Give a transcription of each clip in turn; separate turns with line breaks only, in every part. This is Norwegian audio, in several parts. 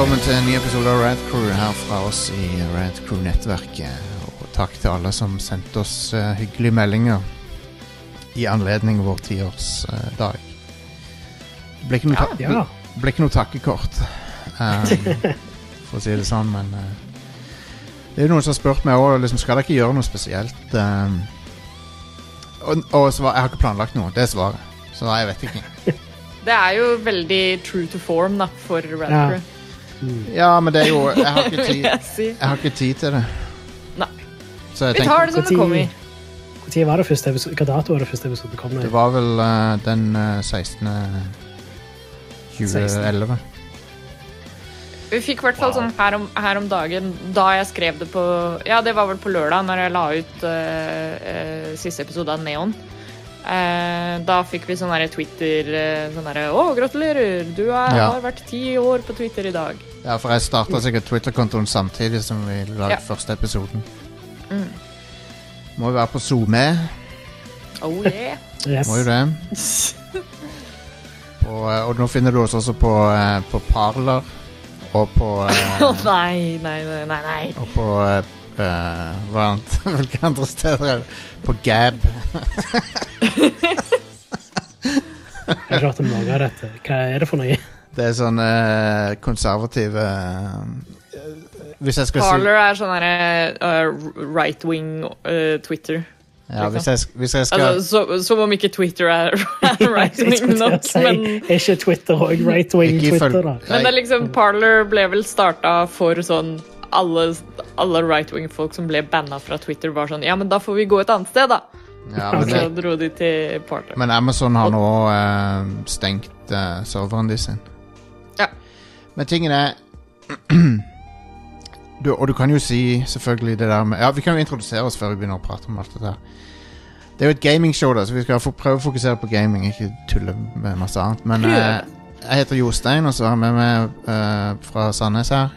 Velkommen til en ny episode av Rad Crew her fra oss i Rad Crew-nettverket. Og takk til alle som sendte oss uh, hyggelige meldinger i anledning vår tiårsdag. Det ble ikke noe, ta
Ja.
ja. ble ikke noe takkekort, um, for å si det sånn, men uh, det er jo noen som har spurt meg òg liksom, skal dere ikke gjøre noe spesielt. Um, og og svar, jeg har ikke planlagt noe. Det er svaret. Så nei, jeg vet ikke.
Det er jo veldig true to form da, for Red
Ja.
Crew,
Ja, men det er jo Jeg har ikke tid,
jeg
har ikke tid til det.
Nei.
Så jeg
Vi
tenker
tar det som det kommer.
tid- Når var det første episode? Hva dato var det første episode kom?
Det var vel uh, den uh, 16. 2011.
Vi fikk i hvert fall
Wow.
sånn her om, her om dagen, da jeg skrev det på Ja, det var vel på lørdag, når jeg la ut uh, eh, siste episode av Neon. Uh, da fikk vi sånn derre Twitter uh, sånn her, Å, gratulerer! Du er,
Ja.
har vært ti år på Twitter i dag.
Ja, for jeg starta sikkert Twitter-kontoen samtidig som vi lagde
Ja.
første episoden.
Mm.
Må jo være på SoMe.
Oh yeah!
Yes.
Må jo det. Og, eh, og nå finner du oss også på, eh, på Parler og på eh,
Å nei, nei, nei, nei. nei.
Og på eh, eh, Hva annet? Hvilke andre steder er det? På Gab.
Jeg har ikke hørt om noe av dette. Hva er det for noe?
Det er sånn eh, konservative eh, Hvis jeg skal si
Parler er sånn derre uh, right wing uh, Twitter.
Ja, hvis jeg, hvis jeg skal
Altså, så, som om ikke Twitter er, right
Jeg
wing
skulle
nok, men
Er ikke Twitter og right wing
Ikke ifølge-
Twitter, da?
Men det er liksom, Parler ble vel starta for sånn alle, alle right wing-folk som ble banna fra Twitter, var sånn Ja, men da får vi gå et annet sted, da.
ja, men, det,
dro de til Parler.
men Amazon har nå eh, stengt uh, serveren de sin. Men tingen er du, Og du kan jo si selvfølgelig det der med Ja, vi kan jo introdusere oss før vi begynner å prate om alt det der. Det er jo et gamingshow, da, så vi skal prøve å fokusere på gaming, ikke tulle med masse annet. Men eh, jeg heter Jostein, og så har jeg med meg eh, fra Sandnes her.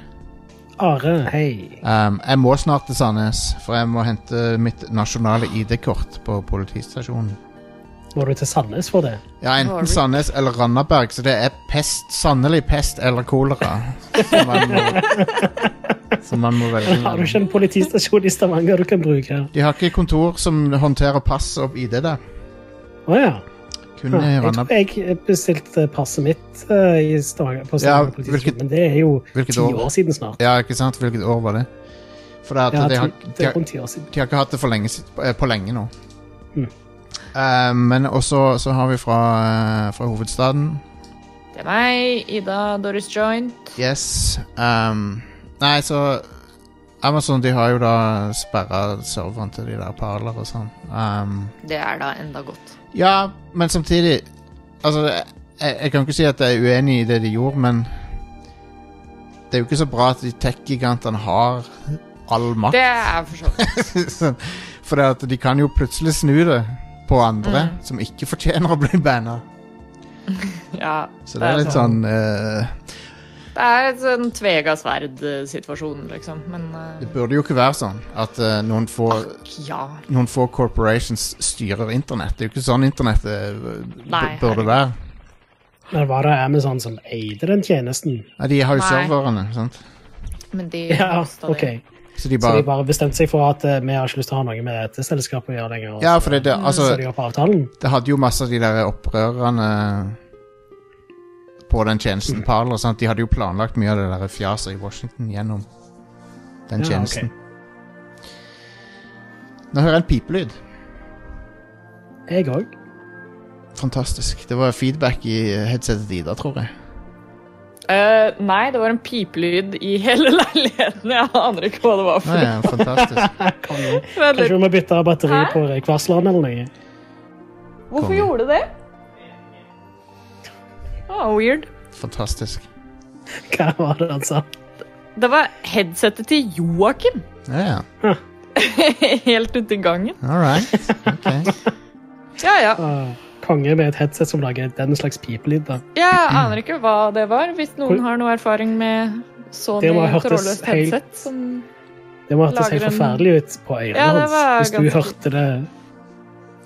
Are, hei.
Um, jeg må snart til Sandnes, for jeg må hente mitt nasjonale ID-kort på politistasjonen.
Må du til Sandnes for det?
Ja, enten Sandnes eller Randaberg, så det er pest, sannelig pest eller kolera. Som man må, som man må velge.
Har du ikke en politistasjon i Stavanger du kan bruke?
De har ikke kontor som håndterer pass og ID der.
Å ja.
Kun i
Jeg tror
Randaberg.
jeg bestilte passet mitt eh, i Stavanger, på Stavanger
Ja,
politistasjon,
hvilket-
men det er jo
hvilket
ti
år?
år siden snart.
Ja, ikke sant? Hvilket år var det? For det, at
Ja,
de, har,
ti-
de,
det er
har,
rundt ti år siden.
de har ikke hatt det for lenge, eh, på lenge nå.
Mm.
Um, men også så har vi fra, eh, fra hovedstaden
Det er meg, Ida Doris Joint.
Yes. Um, nei, så Amazon de har jo da sperra serveren til de der parler og sånn. Um,
Det er da enda godt.
ja, men samtidig Altså, jeg, jeg kan ikke si at jeg er uenig i det de gjorde, men det er jo ikke så bra at de tech-gigantene har all makt.
Det er for så vidt.
Sånn, For det at de kan jo plutselig snu det på andre
Mm.
som ikke fortjener å bli banna.
Ja,
Så det er litt sånn eh,
Det er et sånn tvega sverd-situasjon, liksom. Men uh,
Det burde jo ikke være sånn at uh, noen få
ja.
noen få corporations styrer internett. Det er jo ikke sånn internett burde være.
Men var det Amazon som eide den tjenesten?
Nei, de har jo
Nei.
serverne, sant.
Men de
Ja,
ok. det.
Så de
Så de
bare
bare bestemte seg for at uh, vi har ikke lyst til å ha noe med dette selskapet å gjøre lenger.
Ja, for det, det, altså,
så de avtalen.
det hadde jo masse av de der opprørerne på den tjenesten
Mm.
Parler. Sant? De hadde jo planlagt mye av det der fjaset i Washington gjennom den
Ja,
tjenesten. Nå hører jeg en pipelyd.
Jeg òg.
Fantastisk. Det var feedback i headsetet Ida, tror jeg.
Eh, nei, det var en pipelyd i hele leiligheten. Jeg aner ikke hva det var for
er jeg fantastisk.
noe.
Kanskje vi må bytte batteri
Hæ?
på røykvarsleren eller noe.
Hvorfor
Kongen.
gjorde du det? Oh, weird.
Fantastisk.
Hva var det han sa?
Det var headsetet til Joakim.
Ja, ja.
Helt uti gangen.
All right. Ok.
Ja, ja.
Konge med et headset som lager den slags pipelyder. da.
Jeg aner ikke hva det var. Hvis noen har noe erfaring med Sony
trådløst ha hørtes
trådløst
helt-
headset som
Det må hørtes
Lager
helt forferdelig ut på øynene
Ja,
hans hvis du
ganske-
hørte det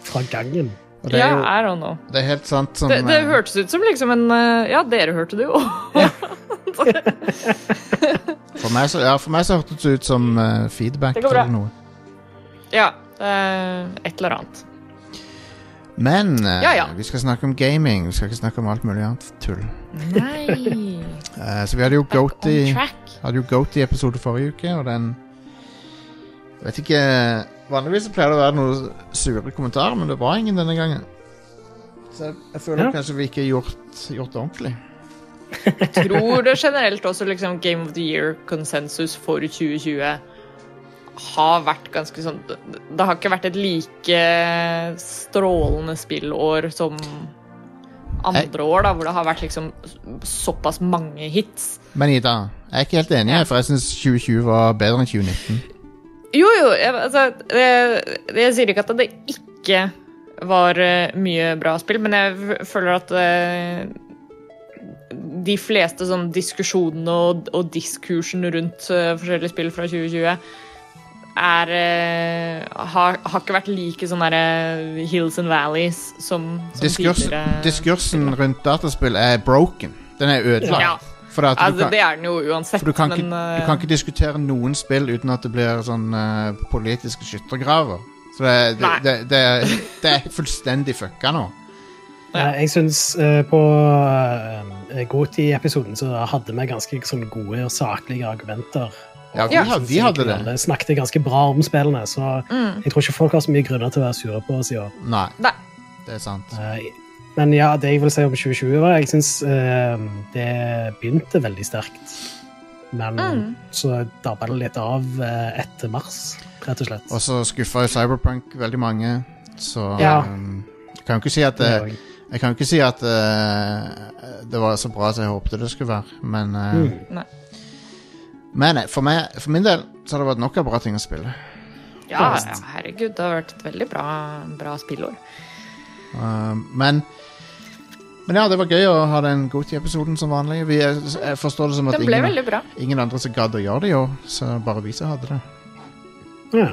fra gangen.
Og det
Ja,
er jo
I don't know.
det er helt sant som
Det, det
eh,
hørtes ut som liksom en eh, Ja, dere hørte det jo.
For meg så, ja, for meg så hørtes det ut som eh, feedback eller noe.
Ja. et eller annet.
Men eh,
Ja, ja.
vi skal snakke om gaming. Vi skal ikke snakke om alt mulig annet tull.
Nei.
Eh, så vi hadde jo
Back on
Goaty Hadde jo Goaty-episode forrige uke, og den Vet ikke Vanligvis pleier det å være noen sure kommentarer, men det var ingen denne gangen. Så jeg, jeg føler
Ja.
kanskje vi ikke har gjort, gjort det ordentlig.
Tror det generelt også liksom Game of the Year-konsensus for 2020 har vært ganske sånn Det har ikke vært et like strålende spillår som andre år, da, hvor det har vært liksom såpass mange hits.
Men Ida, jeg er ikke helt enig, for jeg syns 2020 var bedre enn 2019.
Jo, jo, jeg, altså jeg, jeg sier ikke at det ikke var eh, mye bra spill, men jeg føler at eh, de fleste sånn diskusjonene og, og diskursen rundt eh, forskjellige spill fra 2020 er eh, har, har ikke vært like sånn derre hills and valleys som, som
Diskurs,
tidligere.
diskursen rundt dataspill er broken. Den er ødelagt.
Ja,
For, at du
altså,
kan,
det er den jo uansett,
for du, kan
men
ikke,
eh,
du kan ikke diskutere noen spill uten at det blir sånn uh, politiske skyttergraver. Så det, det, det, det, det er fullstendig fucka nå.
Ja.
Eh, Jeg syns eh, på uh, Goti-episoden så hadde vi ganske sånn gode og saklige argumenter.
Ja, vi,
Ja.
had- vi hadde det.
Alle snakket ganske bra om spillene, så
mm,
jeg tror ikke folk har så mye grunner til å være sure på oss i år.
Nei,
Nei.
det er sant.
Eh, Men ja, det jeg vil si om 2020, var jeg syns det begynte veldig sterkt. Men
Mm.
så dabba det litt av uh, etter mars, rett og slett.
Og så skuffa jo Cyberpunk veldig mange, så
Ja.
um, Jeg kan jo ikke si at
Det
det. Jeg kan jo ikke si at uh, det var så bra som jeg håpte det skulle være, men uh,
Mm.
Men eh, for, meg, for min del så har det vært nok av bra ting å spille.
Ja, ja, herregud, det har vært et veldig bra, bra spillår.
Uh, men Men ja, det var gøy å ha den Goti-episoden som vanlig. Vi, jeg forstår det som at
Den ble
ingen,
bra.
ingen andre som gadd å gjøre det i år, så bare vi som hadde det.
Ja.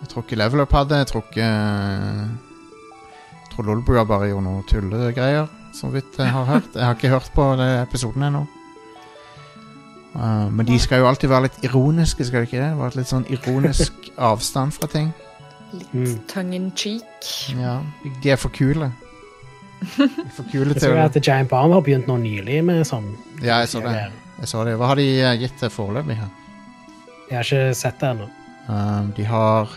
Jeg tror ikke Level Up hadde, jeg tror ikke Jeg tror Lolbua bare gjorde noe tullegreier, så vidt jeg har hørt. Jeg har ikke hørt på den episoden ennå. Uh, men de skal jo alltid være litt ironiske, skal de ikke det? Være litt sånn ironisk avstand fra ting.
Litt
Mm.
tongue in cheek.
Ja, de er for kule. De er for kule til
Jeg
tror
at Giant Bomb har begynt nå nylig med sånn
Ja, jeg så det. Jeg så det. Hva har de eh, gitt til foreløpig her?
Jeg har ikke sett det ennå.
Um, de har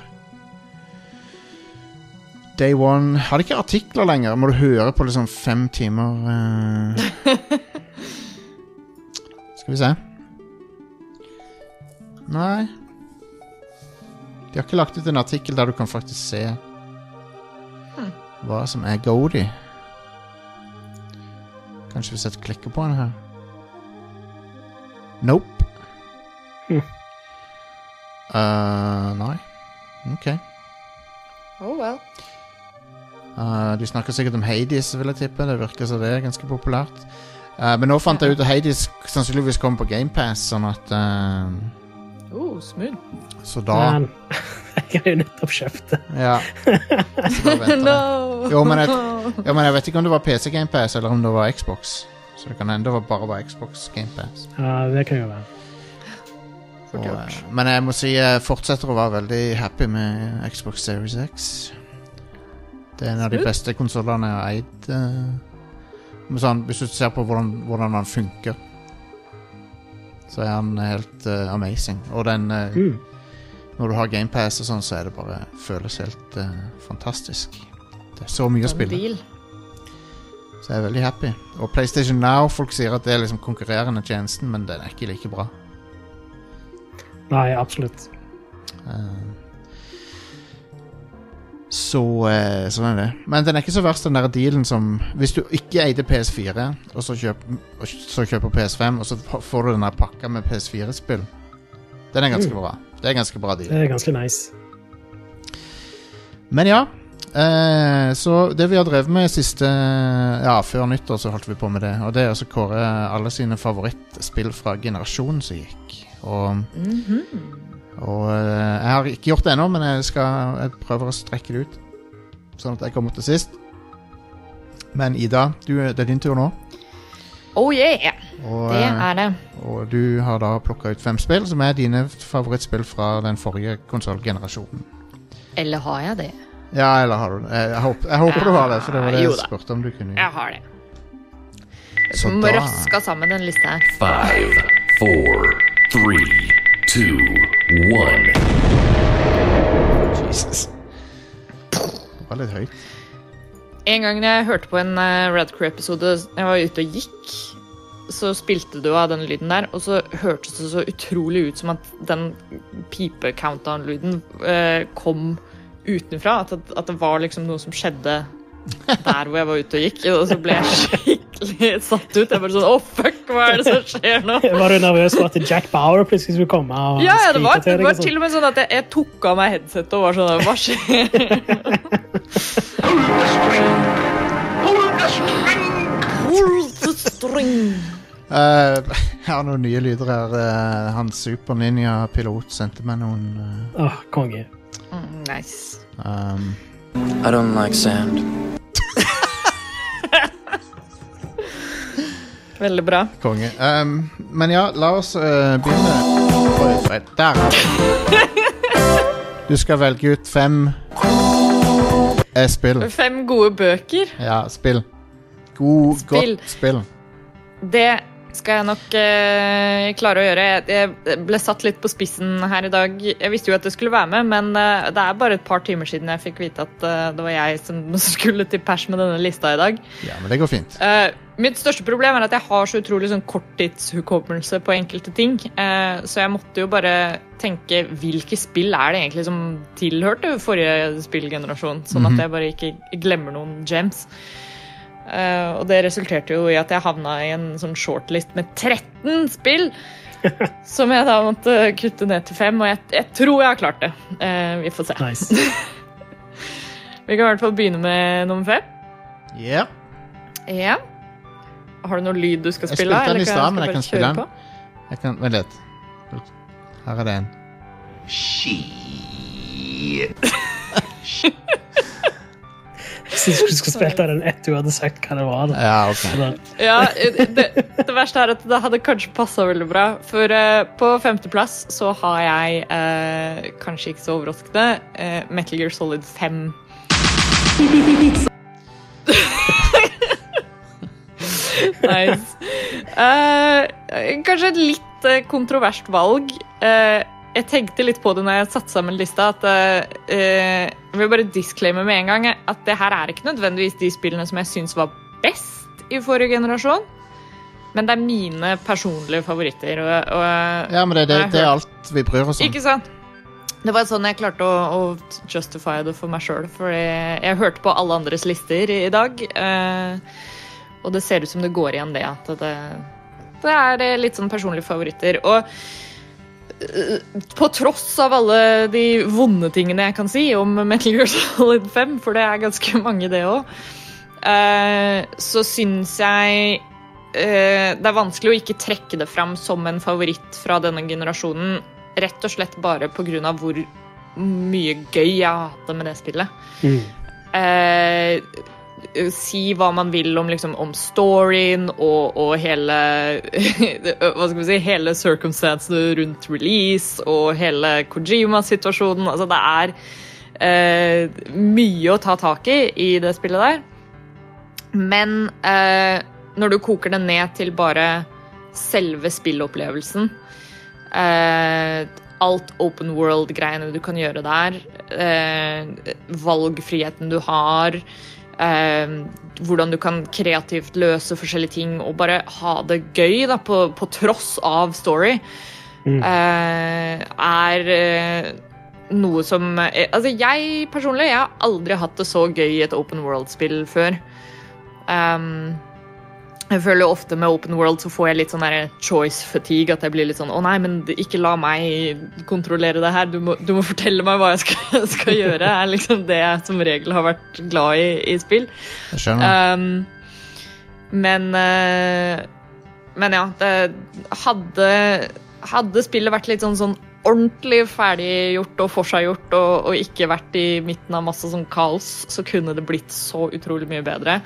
Day One Har de ikke artikler lenger? Må du høre på liksom fem timer uh... Skal vi se. Nei. De har ikke lagt ut en artikkel der du kan faktisk se hva som er godi. Kanskje hvis jeg klikker på den her. Nope.
Hm.
Uh, nei. Ok.
Oh well.
Uh, de snakker sikkert om Hades, vil jeg tippe. Det virker som det er ganske populært. Uh, men nå fant jeg ut at Hades sannsynligvis kommer på GamePass, sånn at uh,
Oh, smooth.
Så da
Men jeg har jo nettopp kjøpt det.
Ja. no. Jo men, jeg. Jo, men jeg vet ikke om det var PC GamePass eller om det var Xbox. Så det kan hende det bare var Xbox GamePass.
Ja, det kan jo være.
Og, eh, men jeg må si jeg fortsetter å være veldig happy med Xbox Series X. Det er en av de beste konsollene jeg har eid. eh, sånn, hvis du ser på hvordan, hvordan den funker, så er han helt uh, amazing. Og den uh,
Mm.
Når du har GamePass og sånn, så er det bare føles helt uh, fantastisk. Det er så mye å spille.
Bil.
Så jeg er veldig happy. Og PlayStation Now, folk sier at det er liksom konkurrerende tjenesten, men den er ikke like bra.
Nei, absolutt.
Eh, så eh, sånn er det. Men den er ikke så verst, den der dealen som Hvis du ikke eide PS4, og så, kjøp, og så kjøper PS5, og så får du den der pakka med PS4-spill, den er ganske
Mm.
bra. Det er ganske bra
Det
deal.
er ganske nice.
Men ja. Eh, så det vi har drevet med siste Ja, før nyttår så holdt vi på med det. Og det er å kåre alle sine favorittspill fra generasjonen som gikk. Og
Mhm.
Og eh, jeg har ikke gjort det ennå, men jeg, skal, jeg prøver å strekke det ut. Sånn at jeg kommer til sist. Men Ida, du, det er din tur nå.
Oh yeah!
Og,
Det
eh,
er det.
og du har da plukka ut fem spill som er dine favorittspill fra den forrige konsollgenerasjonen.
Eller har jeg det?
Ja, eller har du det? Jeg, jeg, håper, jeg håper du har det, for det var det jeg spurte om du kunne.
Jeg har det.
Så
Som
da-
raska sammen den lista her.
Five, four, three, two, one.
Jesus. Det var litt høyt.
En gang jeg hørte på en uh, Red Crew-episode jeg var ute og gikk, så spilte du av den lyden der, og så hørtes det så utrolig ut som at den pipe-countdown-lyden eh, kom utenfra. At, det- at det var liksom noe som skjedde der hvor jeg var ute og gikk. Og så ble jeg skikkelig satt ut. Jeg bare sånn Å, fuck, hva er det som skjer nå?
Var du nervøs for at Jack Bauer plutselig skulle komme og
Ja, ja, det var,
til
det var
sånn?
til og med sånn at jeg, jeg tok av meg headsetet og var sånn Hva skjer?
Eh, jeg har noen nye lyder her. Uh, han Super Ninja-pilot sendte meg noen uh...
oh, konge.
Mm, nice.
um,
I don't like sand.
Veldig bra.
konge. Um, men ja, la oss uh, begynne. Oi, Der Du skal velge ut fem eh, spill.
Fem gode bøker.
Ja, spill. God,
Spill.
godt spill.
Det skal jeg nok eh, klare å gjøre. Jeg, ble satt litt på spissen her i dag. Jeg visste jo at jeg skulle være med, men eh, det er bare et par timer siden jeg fikk vite at eh, det var jeg som skulle til pers med denne lista i dag.
Ja, men det går fint.
Eh, mitt største problem er at jeg har så utrolig sånn korttidshukommelse på enkelte ting. Eh, så jeg måtte jo bare tenke hvilke spill er det egentlig som tilhørte forrige spillgenerasjon, sånn at
Mhm.
jeg bare ikke glemmer noen gems. Eh, og det resulterte jo i at jeg havna i en sånn shortlist med 13 spill. som jeg da måtte kutte ned til fem, og jeg, jeg tror jeg har klart det. Uh, vi får se.
Nice.
Vi kan i hvert fall begynne med nummer fem.
Yeah.
Ja. Har du noe lyd du skal
Jeg
spille?
spilte den
eller
i stad, men jeg kan spille den. Jeg kan, vent litt. Her er det en.
Jeg synes du skulle spilt av den etter du hadde sagt hva det var.
Ja,
okay.
Ja, det, det verste er at det hadde kanskje passa veldig bra. For uh, på femteplass så har jeg, uh, kanskje ikke så overraskende, uh, Metal Gear Solid 5. nice. Eh, kanskje et litt kontroverst valg. Eh, jeg tenkte litt på det når jeg satte sammen lista, at eh, Jeg vil bare disclaimer med en gang at det her er ikke nødvendigvis de spillene som jeg syns var best i forrige generasjon. Men det er mine personlige favoritter. Og, og,
Ja, men det, det, det er alt vi bryr oss om.
Ikke sant? Det var sånn jeg klarte å, å justify det for meg sjøl. For jeg, jeg hørte på alle andres lister i, i dag. Uh, og det ser ut som det går igjen, det. At det, det er litt sånn personlige favoritter. Og på tross av alle de vonde tingene jeg kan si om Metal Gear Solid 5, for det er ganske mange, det òg, eh, så syns jeg eh, det er vanskelig å ikke trekke det fram som en favoritt fra denne generasjonen. Rett og slett bare pga. hvor mye gøy jeg har hatt det med det spillet.
Mm.
Eh, si hva man vil om, liksom, om storyen og, og hele Hva skal vi si Hele circumstancene rundt release og hele Kojima-situasjonen. Altså, det er eh, mye å ta tak i i det spillet der. Men eh, når du koker det ned til bare selve spillopplevelsen eh, Alt open world-greiene du kan gjøre der, eh, valgfriheten du har, eh, hvordan du kan kreativt løse forskjellige ting og bare ha det gøy da, på, på tross av story,
Mm.
eh, er eh, noe som eh, Altså, jeg personlig jeg har aldri hatt det så gøy i et open world-spill før. Um, jeg føler ofte med open world så får jeg litt sånn choice fatigue. At jeg blir litt sånn Å nei, men ikke la meg kontrollere det her. Du må, du må fortelle meg hva jeg skal, skal gjøre. er liksom det jeg som regel har vært glad i i spill.
Jeg skjønner.
Um, men uh, Men ja, det hadde Hadde spillet vært litt sånn, sånn ordentlig ferdiggjort og forseggjort og, og ikke vært i midten av masse sånn kaos, så kunne det blitt så utrolig mye bedre.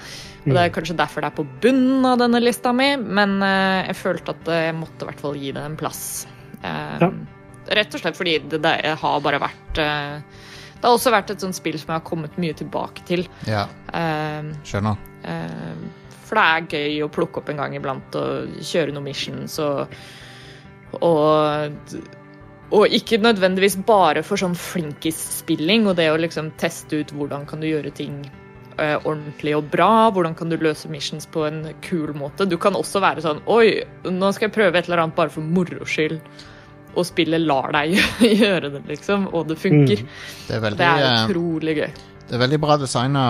Og Det er kanskje derfor det er på bunnen av denne lista mi, men eh, jeg følte at jeg måtte i hvert fall gi det en plass. Eh,
Ja.
Rett og slett fordi det, det har bare vært eh, Det har også vært et sånt spill som jeg har kommet mye tilbake til.
Ja,
Eh,
skjønner.
Eh, For det er gøy å plukke opp en gang iblant og kjøre noen missions og Og, og ikke nødvendigvis bare for sånn flinkis-spilling og det å liksom teste ut hvordan kan du gjøre ting eh, ordentlig og bra, hvordan kan du løse missions på en kul måte. Du kan også være sånn Oi, nå skal jeg prøve et eller annet bare for moro skyld. Og spillet lar deg gjøre det, liksom, og det funker.
Det er veldig,
Det er
eh,
utrolig gøy.
det er veldig bra designa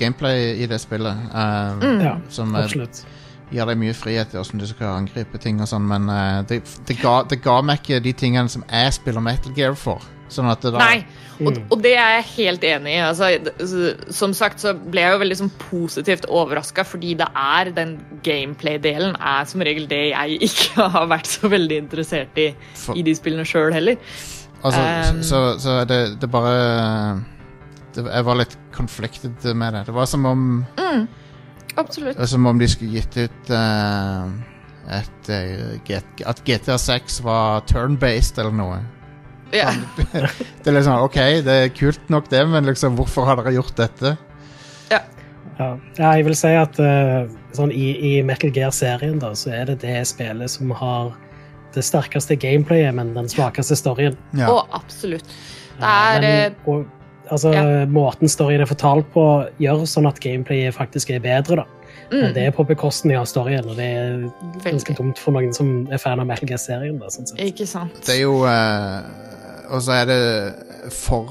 gameplay i det spillet. Uh,
Mm.
Som ja,
absolutt.
Gir deg mye frihet til hvordan du skal angripe ting og sånn, men uh, det, det, ga, det ga meg ikke de tingene som jeg spiller Metal Gear for. Sånn at det da
Nei, og,
Mm.
og det er jeg helt enig i. Altså, som sagt så ble jeg jo veldig sånn positivt overraska, fordi det er den gameplay-delen er som regel det jeg ikke har vært så veldig interessert i
For-
i de spillene sjøl heller.
Altså,
Um,
så, så det, det bare det, Jeg var litt conflicted med det. Det var som om
Absolutt.
det er Som om de skulle gitt ut uh, et, uh, At GTA 6 var turn-based eller noe.
Ja.
Det er liksom OK, det er kult nok, det, men liksom, hvorfor har dere gjort dette?
Ja. ja, jeg vil si at uh, sånn i, i Metal Gear-serien da, så er det det spillet som har det sterkeste gameplayet, men den svakeste storyen.
Ja.
Oh, absolutt. Det er
men, og, altså,
ja.
Måten storyen er fortalt på, gjør sånn at gameplayet faktisk er bedre. da. Men
mm,
det er på bekostning av storyen, og det er ganske dumt for noen som er fan av Metal Gear-serien. da, sånn sett.
Ikke sant.
Det er jo uh, Og så er det for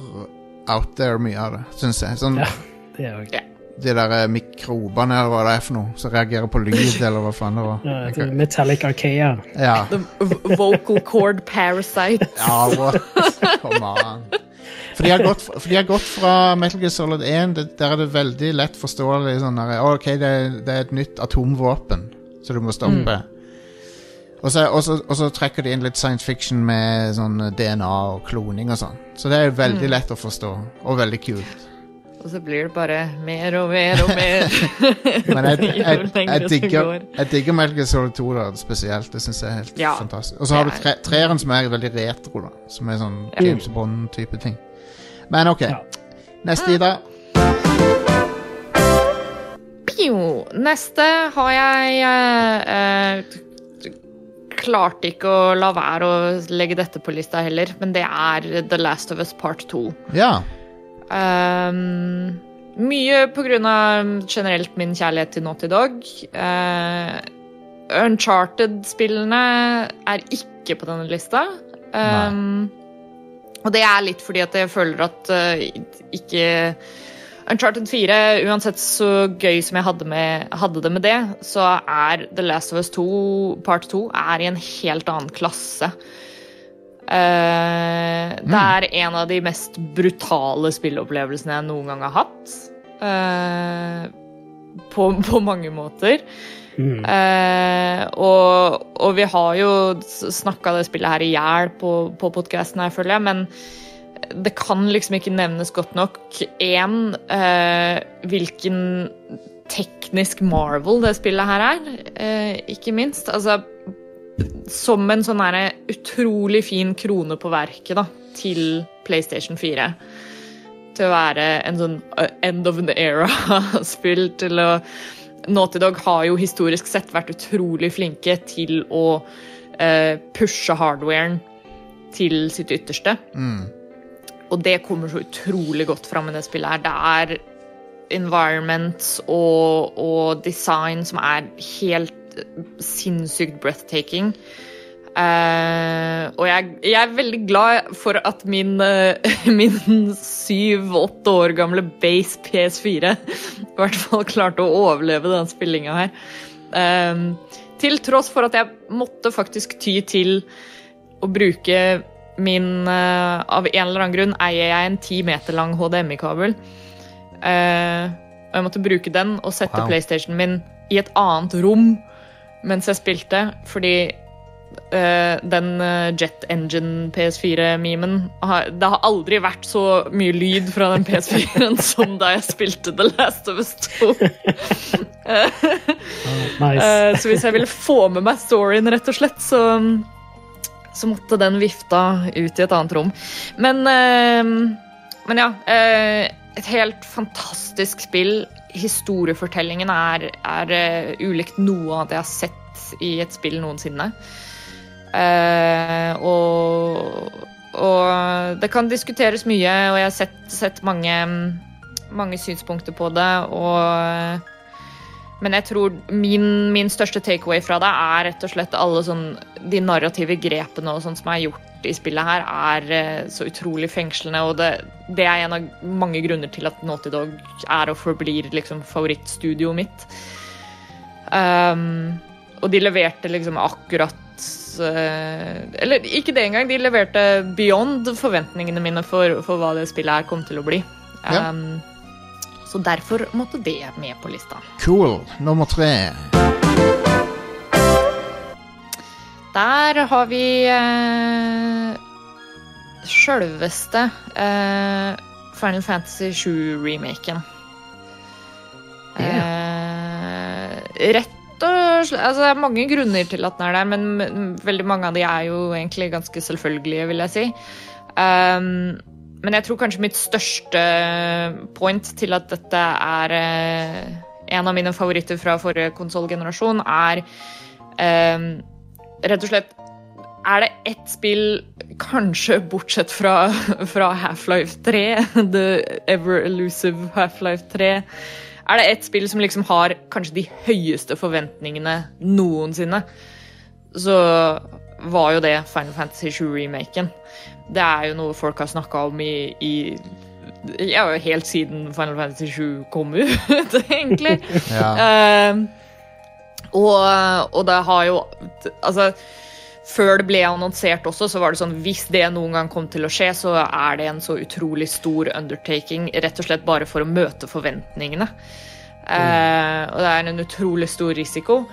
out there mye av det, syns jeg. Sånn,
Ja. Det er jo
De der eh, mikrobene, eller hva det er for noe, som reagerer på lyd, eller hva faen det var.
ja, det er Metallic Archaea.
Ja.
The vocal cord parasite.
Ja, what? Come on. For de, har gått, for de har gått fra Metal Gear Solid 1, det, der er det veldig lett forståelig sånn der, OK, det, det er et nytt atomvåpen, så du må stoppe. Og så, og, så, og så trekker de inn litt science fiction med sånn DNA og kloning og sånn. Så det er veldig lett å forstå, og veldig kult.
Og så blir det bare mer og mer og mer.
Men jeg, jeg, jeg, digger, jeg digger Metal Gear Solid 2 da, spesielt. Det syns jeg er helt
Ja,
fantastisk. Og så har du tre, treeren som er veldig retro, da. Som er sånn James Bond-type ting. Men OK.
Ja.
Neste, Ida.
Neste har jeg eh, eh, Klarte ikke å la være å legge dette på lista heller, men det er The Last of Us Part 2.
Ja.
Um, mye på grunn av generelt min kjærlighet til Naughty Dog. Uh, Uncharted-spillene er ikke på denne lista. Um, og det er litt fordi at jeg føler at uh, ikke Uncharted 4, uansett så gøy som jeg hadde, med, hadde det med det, så er The Last of Us 2 part 2 er i en helt annen klasse. Eh, Det er en av de mest brutale spilleopplevelsene jeg noen gang har hatt. Uh, på, på mange måter.
Mm.
Eh, og, og vi har jo snakka det spillet her i hjel på, på podkasten her, føler men det kan liksom ikke nevnes godt nok. Én, eh, hvilken teknisk marvel det spillet her er, eh, ikke minst. Altså, som en sånn her utrolig fin krone på verket da, til PlayStation 4. Til å være en sånn eh, end of the era-spill. til å Naughty Dog har jo historisk sett vært utrolig flinke til å eh, pushe hardwaren til sitt ytterste.
Mm.
Og det kommer så utrolig godt fram i det spillet her. Det er environments og, og design som er helt sinnssykt breathtaking. Eh, og jeg, jeg er veldig glad for at min, eh, min syv-åtte år gamle base PS4 i hvert fall klarte å overleve den spillinga her. Uh, til tross for at jeg måtte faktisk ty til å bruke min Av en eller annen grunn eier jeg en ti meter lang HDMI-kabel. Og jeg måtte bruke den og sette
Wow.
PlayStationen min i et annet rom mens jeg spilte, fordi den eh, Jet Engine PS4-memen Det har aldri vært så mye lyd fra den PS4-en som da jeg spilte The Last of Us 2.
Nice.
Eh, så hvis jeg ville få med meg storyen, rett og slett, så, så måtte den vifta ut i et annet rom. Men, eh, men ja. eh, et helt fantastisk spill. Historiefortellingen er, er eh, ulikt noe av det jeg har sett i et spill noensinne. Eh, og, og det kan diskuteres mye, og jeg har sett, sett mange, mange synspunkter på det. Og men jeg tror min, min største takeaway fra det er rett og slett alle sånn De narrative grepene og sånn som er gjort i spillet her, er eh, så utrolig fengslende, og det, det er en av mange grunner til at Naughty Dog er og forblir liksom favorittstudioet mitt. Um, og de leverte liksom akkurat Eller ikke det engang, de leverte beyond forventningene mine for, for hva det spillet her kom til å bli.
Ja.
Um, så derfor måtte det med på lista.
Cool. Nummer tre.
Der har vi eh, sjølveste eh, Final Fantasy 7-remaken. Eh, rett og slett Altså, det er mange grunner til at den er der, men veldig mange av de er jo egentlig ganske selvfølgelige, vil jeg si. Um, men jeg tror kanskje mitt største point til at dette er eh, en av mine favoritter fra forrige konsollgenerasjon, er um, rett og slett Er det ett spill, kanskje bortsett fra, fra Half-Life 3, The Ever Elusive Half-Life 3 Er det ett spill som liksom har kanskje de høyeste forventningene noensinne, så var jo det Final Fantasy 7-remaken. Det er jo noe folk har snakka om i, i ja, helt siden Final Fantasy 7 kom ut, egentlig.
Ja.
uh, og, og det har jo Altså, før det ble annonsert også, så var det sånn hvis det noen gang kom til å skje, så er det en så utrolig stor undertaking, rett og slett bare for å møte forventningene. Eh, og det er en utrolig stor risiko.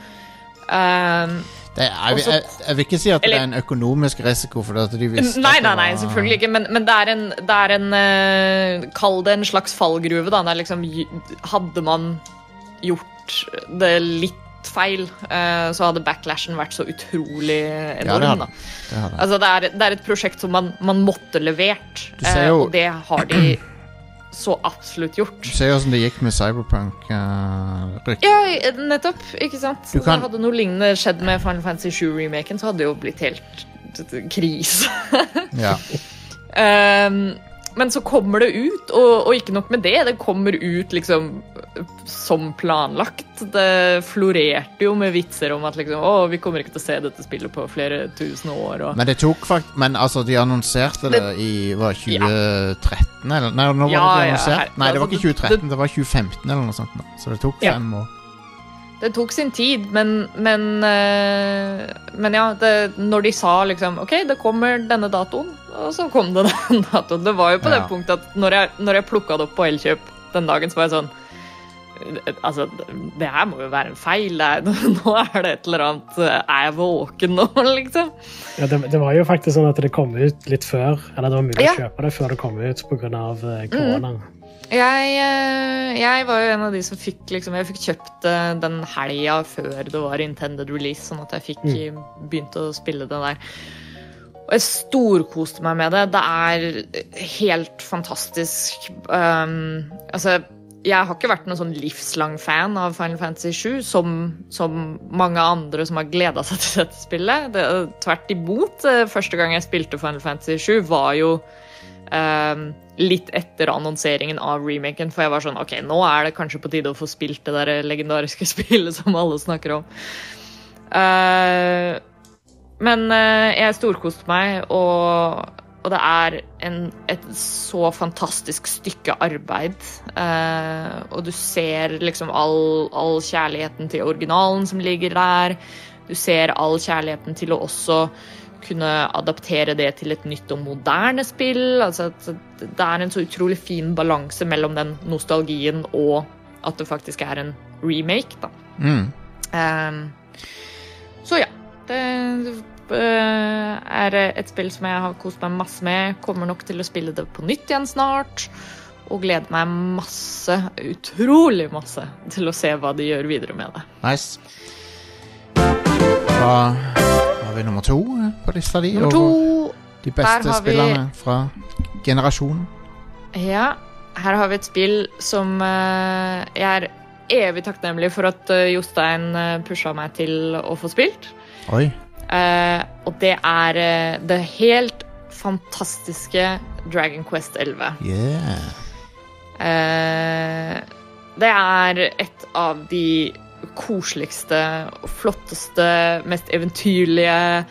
Det er,
Også-
jeg, jeg vil ikke si at det er en økonomisk risiko, for at de visste
Nei,
det
nei, nei, selvfølgelig ikke. Men, men det er en, det er en uh, Kall det en slags fallgruve. Da. Det er liksom, hadde man gjort det litt feil, eh, så hadde backlashen vært så utrolig
Ja, det
enorm.
det.
Altså, det, er, det er et prosjekt som man, man måtte levert, eh,
jo-
og det har de så absolutt gjort.
Du ser jo åssen det gikk med Cyberpunk. Uh,
Ja, nettopp. Ikke sant?
Kan-
Hadde noe lignende skjedd med Final Fantasy 7-remaken, så hadde det jo blitt helt krise.
Ja.
Ehm, men så kommer det ut, og, og ikke nok med det, det kommer ut liksom som planlagt. Det florerte jo med vitser om at liksom, å, vi kommer ikke til å se dette spillet på flere tusen år. Og...
Men det tok fakt... Men altså, de annonserte det i var 2013, eller? Nei, nå var
Ja,
det de
ja,
Nei, det var
altså,
ikke
det-
2013, det var 2015 eller noe sånt. Så det tok
Ja.
fem år.
Det tok sin tid, men, men, eh, men ja, det, når de sa liksom OK, det kommer denne datoen, og så kom det den datoen. Det var jo på
Ja.
det punktet at når jeg, når jeg plukka det opp på Elkjøp den dagen, så var jeg sånn Altså, det her må jo være en feil. Nå er det et eller annet Er jeg våken nå, liksom?
Ja, det, det var jo faktisk sånn at det kom ut litt før, eller det var mulig
Ja.
å kjøpe det før det kom ut pga. korona. korona.
Jeg, eh, jeg var jo en av de som fikk liksom, Jeg fikk kjøpt det den helga før det var intended release, sånn at jeg fikk mm. begynt å spille det der. Og jeg storkoste meg med det. Det er helt fantastisk. Um, altså, jeg har ikke vært noen sånn livslang fan av Final Fantasy 7, som, som mange andre som har gleda seg til dette spillet. Det, tvert imot. eh, Første gang jeg spilte Final Fantasy 7, var jo um, litt etter annonseringen av remaken, for jeg var sånn OK, nå er det kanskje på tide å få spilt det der legendariske spillet som alle snakker om. Eh, men eh, jeg storkoste meg, og, og det er en, et så fantastisk stykke arbeid. Eh, og du ser liksom all, all kjærligheten til originalen som ligger der. Du ser all kjærligheten til å også kunne adaptere det til et nytt og moderne spill. Altså det er en så utrolig fin balanse mellom den nostalgien og at det faktisk er en remake, da.
Mm.
Ehm, så ja. Det eh, er et spill som jeg har kost meg masse med. Kommer nok til å spille det på nytt igjen snart. Og gleder meg masse, utrolig masse, til å se hva de gjør videre med det.
Nice. Da har vi nummer to eh, på lista di.
Nummer to
De beste spillerne fra generasjonen.
Ja, her har vi et spill som eh, jeg er evig takknemlig for at Jostein pusha meg til å få spilt.
Oi.
Uh, og det er uh, det helt fantastiske Dragon Quest 11.
Yeah.
Uh, det er et av de koseligste flotteste, mest eventyrlige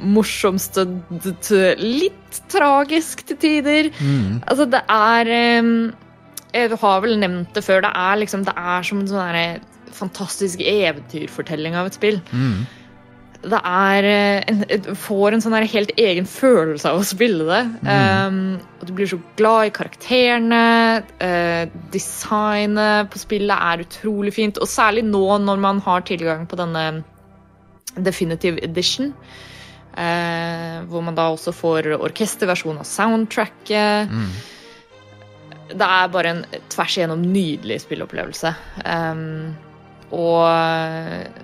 morsomste Litt tragisk til tider.
Mm.
Altså, det er um, Jeg har vel nevnt det før. Det er liksom Det er som en sånn derre fantastisk eventyrfortelling av et spill.
Mm.
Det er eh, en, får en sånn her helt egen følelse av å spille det. Um, og du blir så glad i karakterene. Uh, designet på spillet er utrolig fint. Og særlig nå når man har tilgang på denne Definitive Edition. Uh, hvor man da også får orkesterversjon av soundtracket. Det er bare en tvers igjennom nydelig spilleopplevelse. Um, og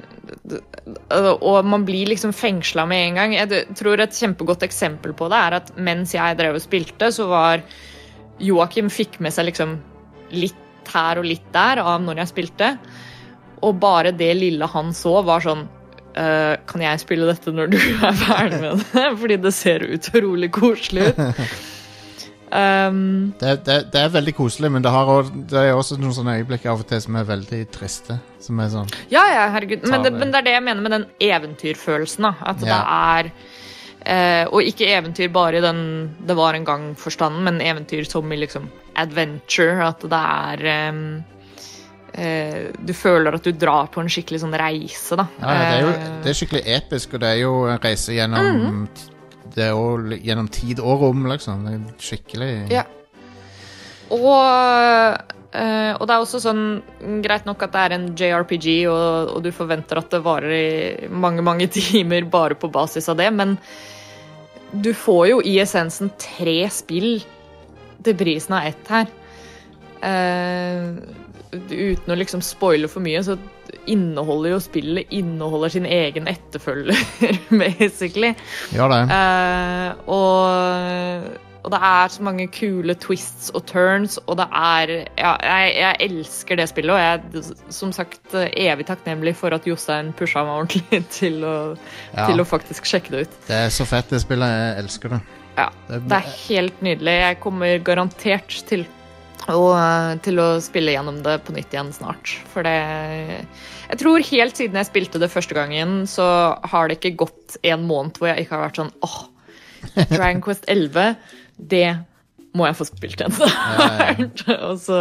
og man blir liksom fengsla med en gang. Jeg tror et kjempegodt eksempel på det er at mens jeg drev og spilte, så var Joakim fikk med seg liksom litt her og litt der av når jeg spilte. Og bare det lille han så, var sånn «Øh, Kan jeg spille dette når du er ferdig med det? Fordi det ser utrolig koselig ut. Um,
Det, det, det er veldig koselig, men det, har også, det er også noen sånne øyeblikk av og til som er veldig triste. Som er sånn
Ja, ja, herregud. Men men det er det jeg mener med den eventyrfølelsen. da. At det er Uh, Og ikke eventyr bare i den det var en gang-forstanden, men eventyr som i liksom adventure. At det er um, uh, Du føler at du drar på en skikkelig sånn reise, da.
ja, ja, det, er jo,
Eh,
det er skikkelig episk, og det er jo en reise gjennom
Mhm.
Det er òg gjennom tid og rom, liksom. Det er skikkelig
Ja. Og, eh, og det er også sånn Greit nok at det er en JRPG, og, og du forventer at det varer i mange, mange timer bare på basis av det, men du får jo i essensen tre spill til prisen av ett her. Eh, uten å liksom spoile for mye, så inneholder jo spillet inneholder sin egen etterfølger, basically.
Ja, det.
Uh, og, og det er så mange kule twists og turns, og det er Ja, jeg, jeg elsker det spillet, og jeg er som sagt evig takknemlig for at Jostein pusha meg ordentlig til å,
Ja.
til å faktisk sjekke det ut.
Det er så fett, det spillet. Jeg elsker det.
Ja,
Det-
det er helt nydelig. Jeg kommer garantert til å, til å spille gjennom det på nytt igjen snart. For det Jeg tror helt siden jeg spilte det første gangen, så har det ikke gått en måned hvor jeg ikke har vært sånn åh, Dragon Quest 11, det må jeg få spilt igjen snart. Og så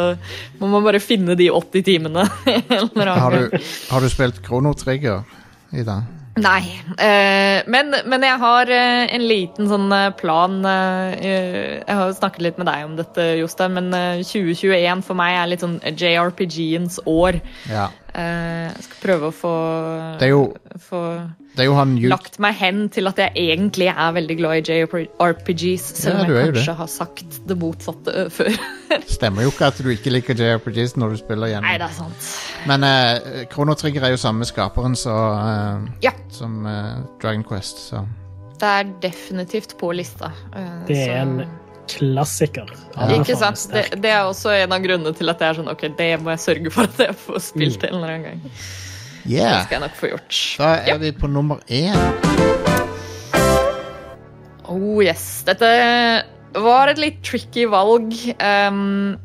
må man bare finne de 80 timene.
Har du, har du spilt Krono Trigger i det?
Nei. Eh, men, men jeg har eh, en liten sånn eh, plan Jeg har jo snakket litt med deg om dette, Jostein, men eh, 2021 for meg er litt sånn JRPG-ens år.
Ja.
Eh, jeg skal prøve å få,
Det er jo,
få
det er jo han
lagt meg hen til at jeg egentlig er veldig glad i JRPGs, selv om
du er
jeg kanskje har sagt det motsatte eh, før.
Stemmer jo ikke at du ikke liker JRPGs når du spiller gjennom.
Nei, det er sant.
Men uh, Chrono Trigger er jo samme skaperen så, uh,
Ja.
som uh, Dragon Quest, så
Det er definitivt på lista. eh,
Det er
så-
en klassiker.
Ikke sant? Det, det er også en av grunnene til at jeg er sånn Ok, det må jeg sørge for at jeg får spilt en eller annen gang. Det skal jeg nok få gjort.
Da er vi på nummer én.
Oh yes. Dette var et litt tricky valg. Um,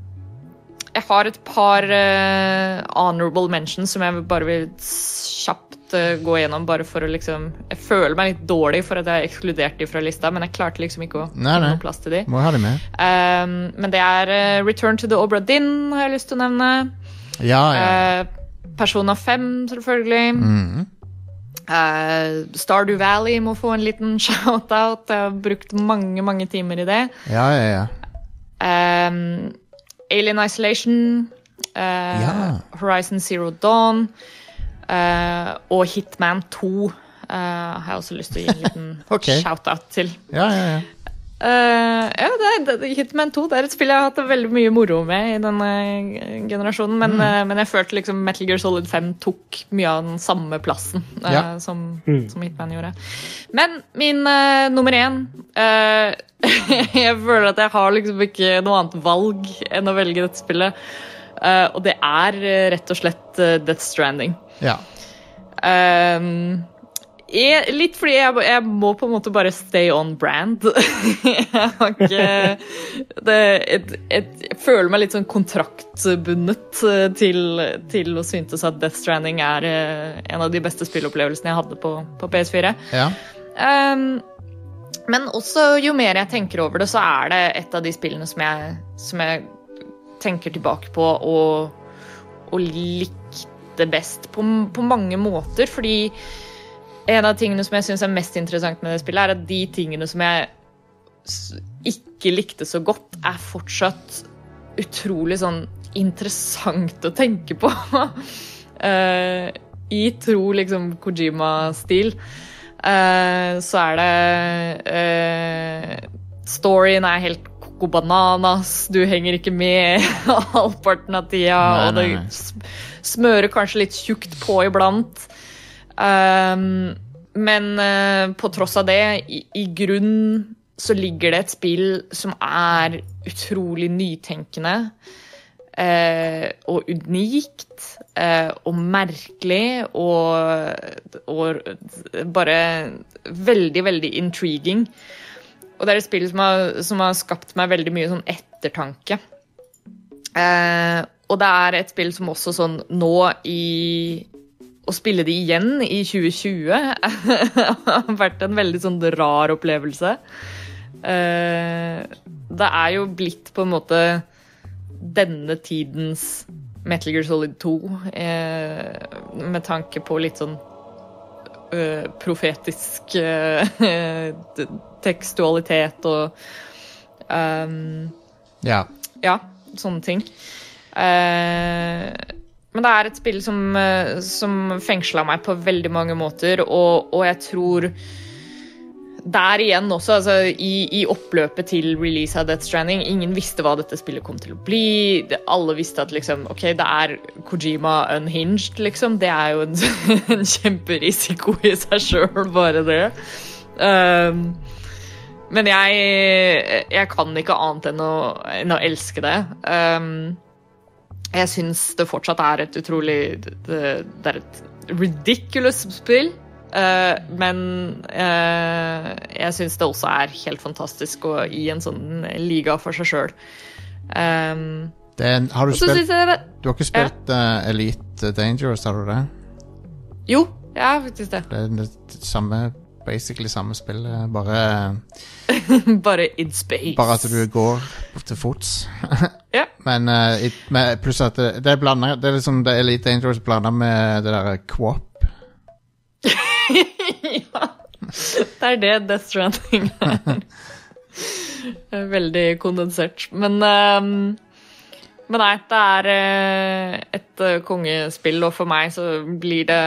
jeg har et par uh, honorable mentions som jeg bare vil kjapt uh, gå gjennom. bare for å liksom... Jeg føler meg litt dårlig for at jeg har ekskludert de fra lista, men jeg klarte liksom ikke å
Nei, nei.
plass til de.
Må ha de med.
Um, men det er uh, Return to the Obra Dinn har jeg lyst til å nevne.
Ja, ja.
Persona 5, selvfølgelig.
Mm.
Uh, Stardew Valley må få en liten shout-out. Jeg har brukt mange, mange timer i det.
ja, ja, ja.
Um, Alien Isolation. eh,
Ja.
Horizon Zero Dawn. eh, og Hitman 2. eh, har jeg også lyst til å gi en liten
okay.
shout-out til.
Ja, ja, ja.
Eh, ja, det det, Hitman 2 det er et spill jeg har hatt veldig mye moro med i denne eh, generasjonen. Men, eh, men jeg følte liksom Metal Gear Solid 5 tok mye av den samme plassen uh,
Ja.
som,
Mm.
som Hitman gjorde. Men min nummer én Jeg føler at jeg har liksom ikke noe annet valg enn å velge dette spillet. Og det er rett og slett Death Stranding.
ja.
Ehm, jeg, litt fordi jeg, jeg må på en måte bare stay on brand. jeg har ikke det, et, et, Jeg føler meg litt sånn kontraktbundet eh, til, til å syntes at Death Stranding er eh, en av de beste spillopplevelsene jeg hadde på, på PS4.
ja.
Um, men også jo mer jeg tenker over det, så er det et av de spillene som jeg, som jeg tenker tilbake på og, og likte best på, på mange måter. Fordi en av tingene som jeg syns er mest interessant med det spillet, er at de tingene som jeg ikke likte så godt, er fortsatt utrolig sånn interessant å tenke på. uh, I tro liksom Kojima-stil. uh, så er det uh, Storyen er helt coco bananas, du henger ikke med halvparten av tida, og det smører kanskje litt tjukt på iblant. Um, men uh, på tross av det, i, i grunn så ligger det et spill som er utrolig nytenkende. eh, og unikt eh, og merkelig og, og bare veldig, veldig intriguing. Og det er et spill som har, som har skapt meg veldig mye sånn ettertanke. Eh, og det er et spill som også sånn nå i Å spille de igjen i 2020 har vært en veldig sånn rar opplevelse. Eh, det er jo blitt på en måte denne tidens Metal Gear Solid 2, eh, med tanke på litt sånn eh, profetisk tekstualitet og um,
ja.
ja, sånne ting. Eh, men det er et spill som, eh, som fengsla meg på veldig mange måter, og, og jeg tror der igjen også, altså i, i oppløpet til release av Death Stranding, ingen visste hva dette spillet kom til å bli. Det- Alle visste at liksom, ok, det er Kojima unhinged, liksom. Det er jo en, en kjemperisiko i seg sjøl, bare det. Um, men jeg, jeg kan ikke annet enn å, enn å elske det. Um, jeg syns det fortsatt er et utrolig Det, det er et ridiculous spill. Uh, men uh, jeg syns det også er helt fantastisk og i en sånn liga for seg sjøl. Um,
en, har du spilt
det
Du har ikke spilt eh, Elite Dangerous, har du det?
Jo, jeg har faktisk det.
Det er det samme Basically samme spill, bare,
Bare in space.
bare at du går til fots. Men uh, it, med, pluss at det, det er blanda Det er liksom det Elite Dangerous blanda med det derre Quop.
ja. Det er det Death Stranding er. Er Veldig kondensert. Men, um, men nei, det er eh, et eh, kongespill, og for meg så blir det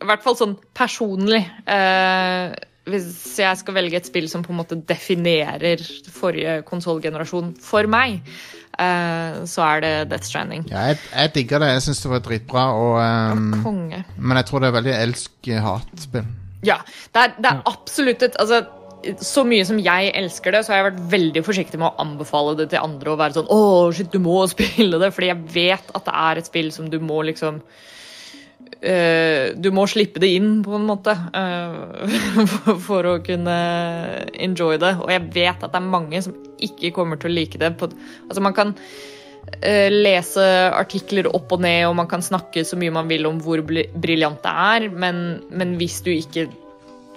I hvert fall sånn personlig eh, Hvis jeg skal velge et spill som på en måte definerer forrige konsollgenerasjon for meg, eh, så er det Death Stranding.
Ja, jeg, jeg digger det. Jeg syns det var dritbra. Og, ehm,
Konge.
men jeg tror det er veldig elsk-hat-spill.
Ja, det er, det er absolutt et altså, Så mye som jeg elsker det, så har jeg vært veldig forsiktig med å anbefale det til andre å være sånn Å, shit, du må spille det, fordi jeg vet at det er et spill som du må liksom eh, Du må slippe det inn, på en måte, eh, for, å kunne enjoy det. Og jeg vet at det er mange som ikke kommer til å like det. På, altså, man kan eh, lese artikler opp og ned, og man kan snakke så mye man vil om hvor briljant det er, men, men hvis du ikke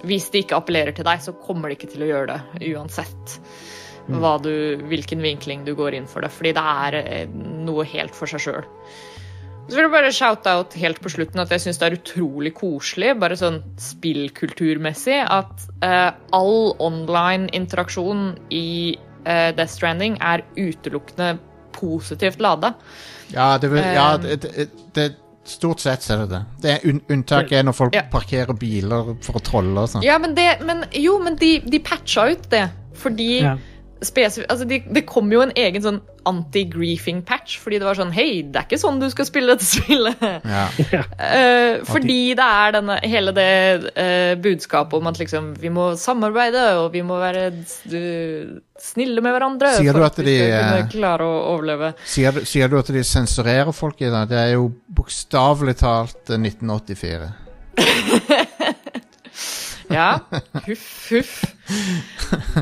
hvis det ikke appellerer til deg, så kommer det ikke til å gjøre det uansett hva du, hvilken vinkling du går inn for det. Fordi det er eh, noe helt for seg sjøl. Så vil jeg bare shout out helt på slutten at jeg syns det er utrolig koselig, bare sånn spillkulturmessig, at eh, all online interaksjon i eh, Death Stranding er utelukkende positivt lada.
Ja, det, vil, ja
Um,
det, det, det, Stort sett så er det det. det er un unntaket er når folk
Ja.
parkerer biler for å trolle og sånn.
Ja, men det men, Jo, men de, de patcha ut det. Fordi
Ja.
Spesif- altså de, Det kom jo en egen sånn anti-griefing-patch. Fordi det var sånn Hei, det er ikke sånn du skal spille dette spillet.
Ja.
Eh, fordi det er denne, hele det uh, budskapet om at liksom vi må samarbeide og vi må være du, snille med hverandre
Sier du
for
at
vi
de,
skal
eh,
kunne klare å overleve.
Sier, sier du at de sensurerer folk i det? Det er jo bokstavelig talt eh, 1984.
Ja, huff, huff.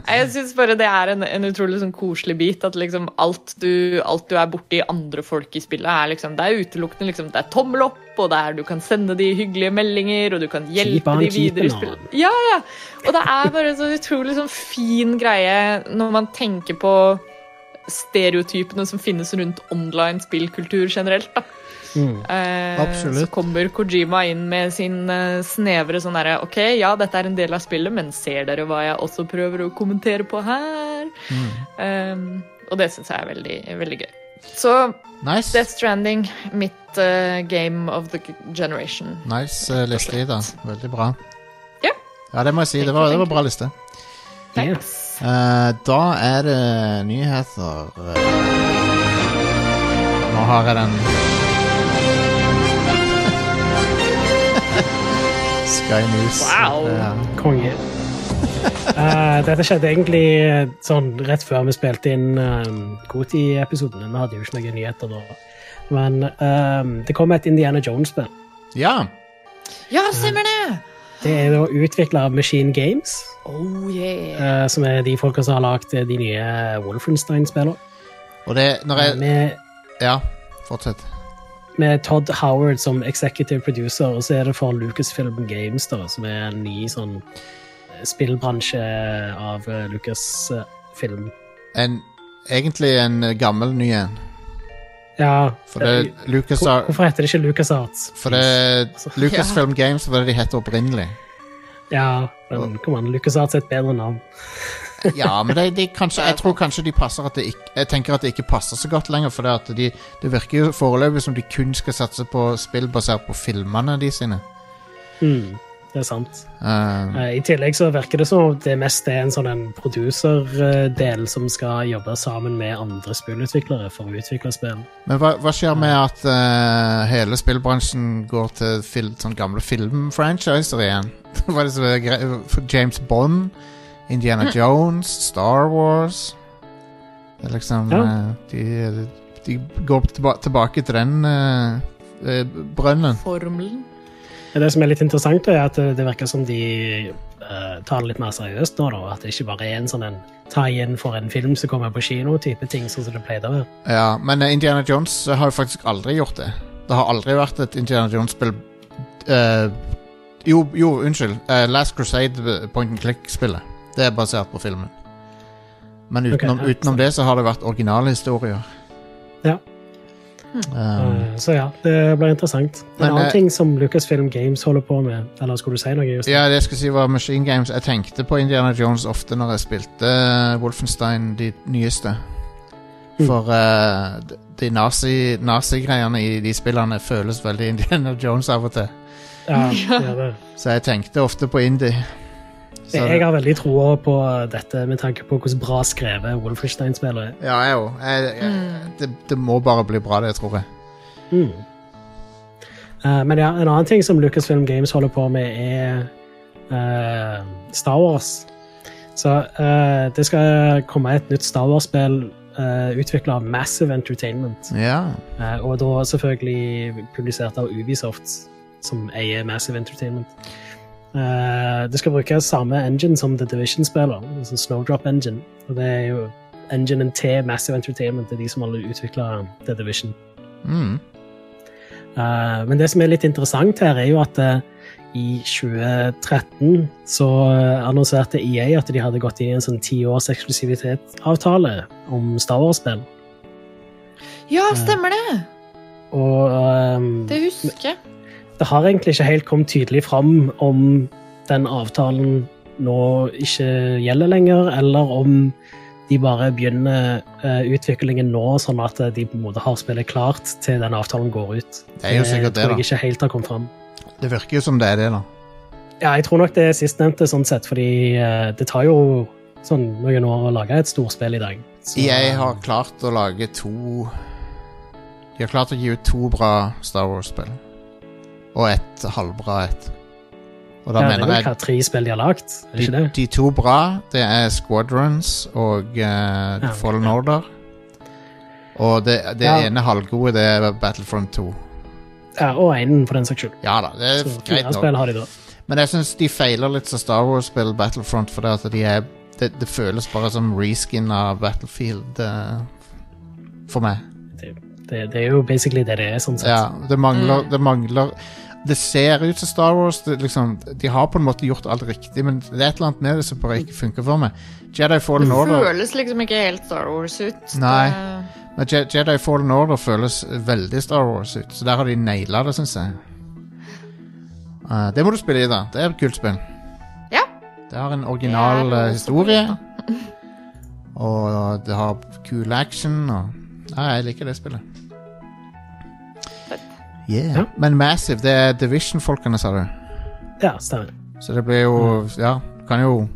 Jeg syns bare det er en, en utrolig sånn koselig bit. At liksom alt du, alt du er borti andre folk i spillet, er liksom Det er utelukkende liksom Det er tommel opp, og det er du kan sende de hyggelige meldinger, og du kan hjelpe de videre i spillet. Ja, ja. Og det er bare så utrolig sånn fin greie når man tenker på stereotypene som finnes rundt online spillkultur generelt. da.
Mm.
Eh, Så kommer Kojima inn med sin eh, snevre sånn herre OK, ja, dette er en del av spillet, men ser dere hva jeg også prøver å kommentere på her? Eh, og det syns jeg er veldig, veldig gøy. Så
Nice.
Death Stranding, mitt uh, game of the generation.
Nice uh, liste, Ida. Veldig bra.
Ja.
Ja, det må jeg si. Det var, det var bra liste.
Thanks.
Eh, da er det nyheter. Nå har jeg den Sky News.
Wow.
Ja.
Konge. uh, dette skjedde egentlig eh, sånn rett før vi spilte inn um, Goti-episoden. Vi hadde jo ikke noen nyheter da. Men um, det kom et Indiana Jones-spill.
ja.
Ja, stemmer det!
Det er da utvikla av Machine Games,
Oh yeah.
uh, som er de folka som har lagd de nye Wolfenstein-spillene.
Og det Når jeg
Med,
Ja, fortsett.
Med Todd Howard som executive producer, og så er det for Lucasfilm Games, da, som er en ny sånn eh, spillbransje av eh, Lucasfilm.
En, egentlig en gammel ny en.
Ja,
For det Lucas
hvor- Hvorfor heter det ikke LucasArts?
For det Lucasfilm Games var det de het opprinnelig.
Ja, men kom an, LucasArts er et bedre navn.
Ja, men det, de, kanskje, jeg tror kanskje de passer at det ikke Jeg tenker at det ikke passer så godt lenger, for det, at de, det virker jo foreløpig som de kun skal satse på spill basert på filmene de sine.
Mm, det er sant.
Eh,
I tillegg så virker det som det mest er en sånn en produserdel som skal jobbe sammen med andre spillutviklere for å utvikle spill.
men hva, hva skjer med at uh, hele spillbransjen går til fil, sånn gamle filmfranchiser igjen? Hva er det som er James Bond, Indiana Jones, Star Wars Det er liksom
Ja.
eh, de, de går tilba tilbake til den eh, brønnen.
Formelen.
Det som er litt interessant, er at det det virker som de uh, tar det litt mer seriøst nå. da, At det ikke bare er en sånn en tie-in for en film som kommer på kino-type ting, sånn som det pleide å være.
Ja, men Indiana Jones har jo faktisk aldri gjort det. Det har aldri vært et Indiana Jones-spill uh, Jo, jo, unnskyld. Uh, Last Crusade point and click-spillet. Det er basert på filmen. Men utenom,
okay, ja,
utenom det så har det vært originalhistorier.
Ja.
Um,
Eh, så ja, det blir interessant. En
Men,
annen
eh,
ting som Lucasfilm Games holder på med Eller skulle du si noe? Just
ja, det jeg skulle si var Machine Games. Jeg tenkte på Indiana Jones ofte når jeg spilte Wolfenstein, de nyeste.
Mm.
For mm. de- de nazi- nazi-greiene i de spillene føles veldig Indiana Jones av og til.
Ja, det det.
Så jeg tenkte ofte på indie. Så
Jeg har veldig troa på dette med tanke på hvordan bra skrevet Wolfenstein-spillet er.
Ja, jeg òg. Jeg- jeg- Det, det må bare bli bra, det, tror jeg.
Mm. Uh, men ja, en annen ting som Lucasfilm Games holder på med, er uh, Star Wars. Så uh, det skal komme et nytt Star Wars-spill uh, utvikla av Massive Entertainment.
Ja.
Eh, og da selvfølgelig publisert av Ubisoft, som eier Massive Entertainment. Eh, det skal bruke samme engine som The Division-spiller, altså Snowdrop Engine. Og det er jo enginen til Massive Entertainment, det er de som har utvikla The Division.
Mm.
Uh, men det som er litt interessant her, er jo at uh, i 2013 så annonserte EA at de hadde gått i en sånn ti års eksklusivitetsavtale om Star Wars-spill.
Ja, stemmer det!
Og um,
Det husker jeg.
Det har egentlig ikke helt kommet tydelig fram om den avtalen nå ikke gjelder lenger, eller om de bare begynner eh, utviklingen nå, sånn at de på en måte har spillet klart til den avtalen går ut.
Det er jo sikkert det, da.
jeg ikke helt har kommet fram.
Det virker jo som det er det, da.
Ja, jeg tror nok det er sistnevnte, sånn sett, fordi eh, det tar jo sånn noen år å lage et storspill i dag. Så-
Jeg har klart å lage to De har klart å gi ut to bra Star Wars-spill. Og et halvbra et. Og da
ja, det er
mener jeg
tre spill de har lagd, er det ikke det?
de to bra, det er Squadrons og uh,
Ja,
Fallen
ja.
Order. Og det, det ene halvgode, det er Battlefront 2.
Ja, og én, for den saks skyld.
Ja da, det er
Så
greit nok.
har de da.
Men jeg syns de feiler litt som Star Wars-spill Battlefront, for det de er det, det føles bare som reskin av Battlefield uh, for meg.
Det, det, er jo basically det det er, sånn sett.
Ja, det mangler Det mangler Det ser ut som Star Wars. Det, liksom, de har på en måte gjort alt riktig, men det er et eller annet med det som bare ikke funker for meg. Jedi Fallen Order Det
føles liksom ikke helt Star Wars ut.
Nei. Men Je- Jedi Fallen Order føles veldig Star Wars ut, så der har de naila det, syns jeg. Eh, det må du spille i, da. Det er et kult spill.
Ja.
Det har en original
Det
eh, historie. Og det har cool action og Nei, jeg liker det spillet. Yeah.
Ja.
Men Massive, det er Division-folkene, sa du?
Ja, stemmer.
Så det blir jo Ja, du kan jo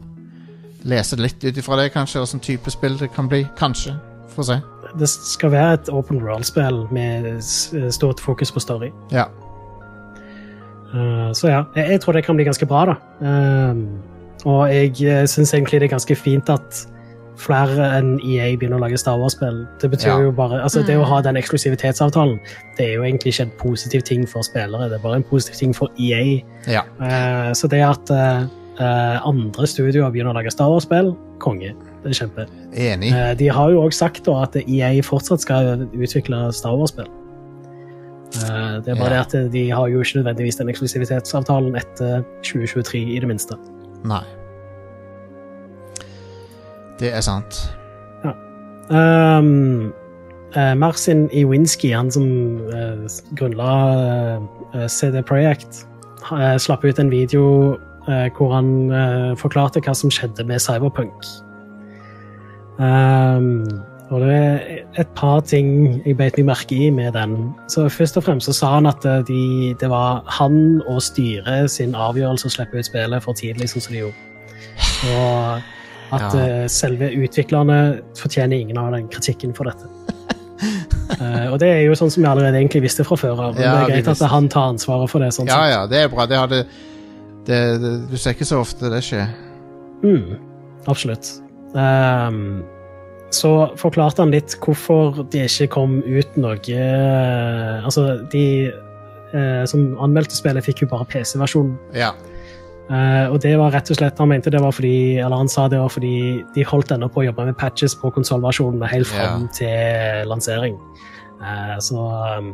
lese litt ut ifra det, kanskje, åssen type spill det kan bli. Kanskje. Få se.
Det skal være et open world-spill med stort fokus på story.
Ja.
Uh, så ja, jeg, jeg tror det kan bli ganske bra, da. Uh, og jeg syns egentlig det er ganske fint at flere enn EA begynner å lage Star Wars-spill. Det betyr
Ja.
jo bare, altså Det å ha den eksklusivitetsavtalen det er jo egentlig ikke en positiv ting for spillere, det er bare en positiv ting for EA.
Ja.
Uh, så det at eh, andre studioer begynner å lage Star Wars-spill, konge. Det er kjempe.
Enig.
Uh, De har jo også sagt da, at EA fortsatt skal utvikle Star Wars-spill. Eh, Det er bare
Ja.
det at de har jo ikke nødvendigvis den eksklusivitetsavtalen etter 2023, i det minste.
Nei. Det er sant.
Um, uh, Marcin Iwinski, han som uh, grunnla uh, CD Projekt, uh, slapp ut en video eh, hvor han eh, forklarte hva som skjedde med Cyberpunk. Um, og det er et par ting jeg beit meg merke i med den. Så Først og fremst så sa han at eh, de, det var han og styret sin avgjørelse å slippe ut spillet for tidlig, sånn som de gjorde. Og at
Ja.
eh, selve utviklerne fortjener ingen av den kritikken for dette. uh, og det er jo sånn som vi allerede egentlig visste fra før av.
Ja,
det er greit at han tar ansvaret for det. sånn
Ja ja, det er bra. Det hadde det, det, Du ser ikke så ofte det skjer.
Mm, absolutt. Um, så forklarte han litt hvorfor de ikke kom ut noe eh, Altså, de eh, som anmeldte spillet, fikk jo bare PC-versjonen.
Ja.
Eh, og det var rett og slett Han mente det var fordi Eller han sa det var fordi de holdt ennå på å jobbe med patches på konsollversjonene helt fram til lansering. Uh, så um,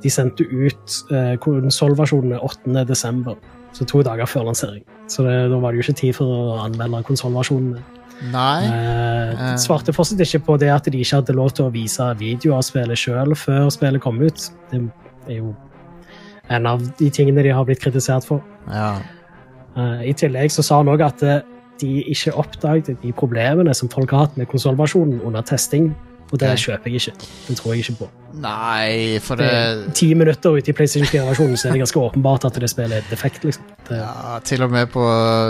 de sendte ut uh, konsollversjonene 8.12., så to dager før lansering. Så det, da var det jo ikke tid for å anmelde konsollversjonene.
Nei.
Eh,
Eh.
svarte fortsatt ikke på det at de ikke hadde lov til å vise video av spillet sjøl før spillet kom ut. Det er jo en av de tingene de har blitt kritisert for.
Ja.
Eh, I tillegg så sa han òg at eh, de ikke oppdaget de problemene som folk har hatt med konsollversjonen under testing. Og det kjøper jeg ikke. Den tror jeg ikke på.
Nei, for
Det Ti minutter ute i PlayStation 4-versjonen så er det ganske åpenbart at det spillet er defekt. liksom. Det,
ja, Til og med på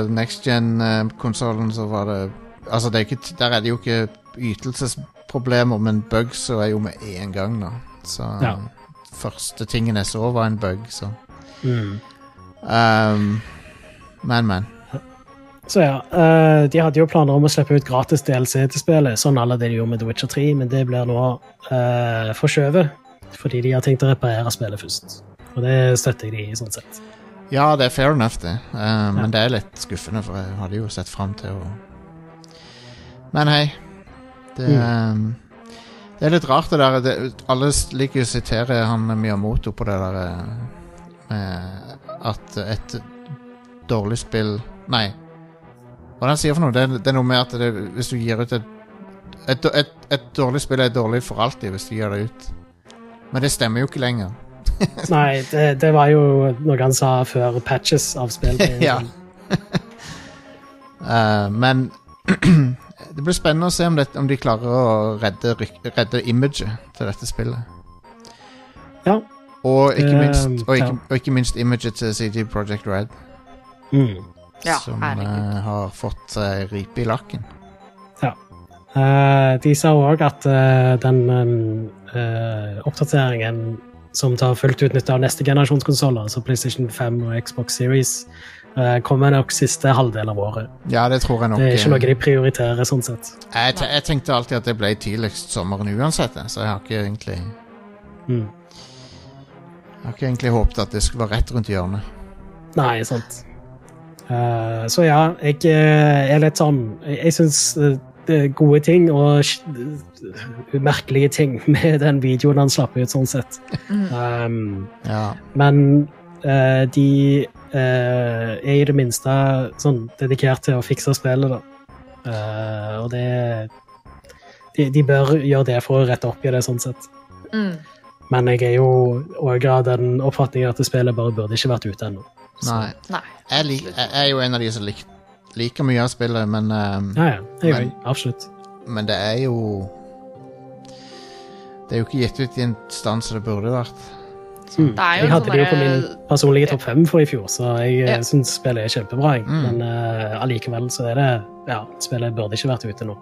next gen-konsollen så var det Altså, det er ikke, der er det jo ikke ytelsesproblemer, men bugs så er jo med én gang, da. Så
Ja.
første tingen jeg så, var en bug, så
mm.
um, Men, men.
Så ja, uh, De hadde jo planer om å slippe ut gratis DLC til spillet, sånn alle det de gjorde med The Witcher 3, men det blir nå uh, forskjøvet fordi de har tenkt å reparere spillet først. Og det støtter jeg de i, sånn sett.
Ja, det er fair enough, det. Uh, Men det er litt skuffende, for jeg hadde jo sett fram til å Men hei. Det, um, det er litt rart, det der. Det, alle liker å sitere han Miyamoto på det der med at et dårlig spill Nei. Hva er det han sier for noe? Det, er- det er noe med at det, hvis du gir ut et et, et et dårlig spill er dårlig for alltid hvis du gir det ut. Men det stemmer jo ikke lenger.
Nei, det, det var jo noe han sa før patches av spill.
Ja. Eh, men Det blir spennende å se om, det, om de klarer å redde, ryk- redde imaget til dette spillet.
Ja.
Og ikke,
Det-
minst, og, ikke,
ja.
og ikke minst imaget til CD Project Red,
Mm.
Ja,
som eh, har fått uh, ripe i lakken.
Uh, de sa òg at den eh, oppdateringen som tar fullt ut nytte av neste generasjons konsoller, altså PlayStation 5 og Xbox Series, eh, kommer nok siste halvdel av året.
Ja, det tror jeg nok.
Det er ikke noe de prioriterer, sånn sett.
jeg, jeg tenkte alltid at det ble tidligst sommeren uansett, så jeg har ikke egentlig
Mm.
Jeg har ikke egentlig håpet at det skulle være rett rundt hjørnet.
Nei, sant. Eh, så ja, jeg eh, er litt sånn Jeg, jeg syns det er gode ting og umerkelige merkelige ting med den videoen han slapp ut, sånn sett. Um,
Ja.
men uh, de uh, er i det minste sånn dedikert til å fikse spillet, da. Eh, og det de, de bør gjøre det for å rette opp i det, sånn sett.
Mm.
Men jeg er jo òg av den oppfatningen at det spillet bare burde ikke vært ute ennå.
Nei.
Nei.
Jeg, lik, jeg er jo en av de som lik, liker mye av spillet, men, um,
Ja, ja. Jeg,
Men-
absolutt.
men det er jo Det er jo ikke gitt ut i en stand som det burde vært.
Mm.
Det er jo
Jeg hadde
sånn
det jo på min personlige topp fem for i fjor, så jeg
Ja.
ja. syns spillet er kjempebra.
Mm.
Men uh, allikevel så er det Ja, spillet burde ikke vært ute nå.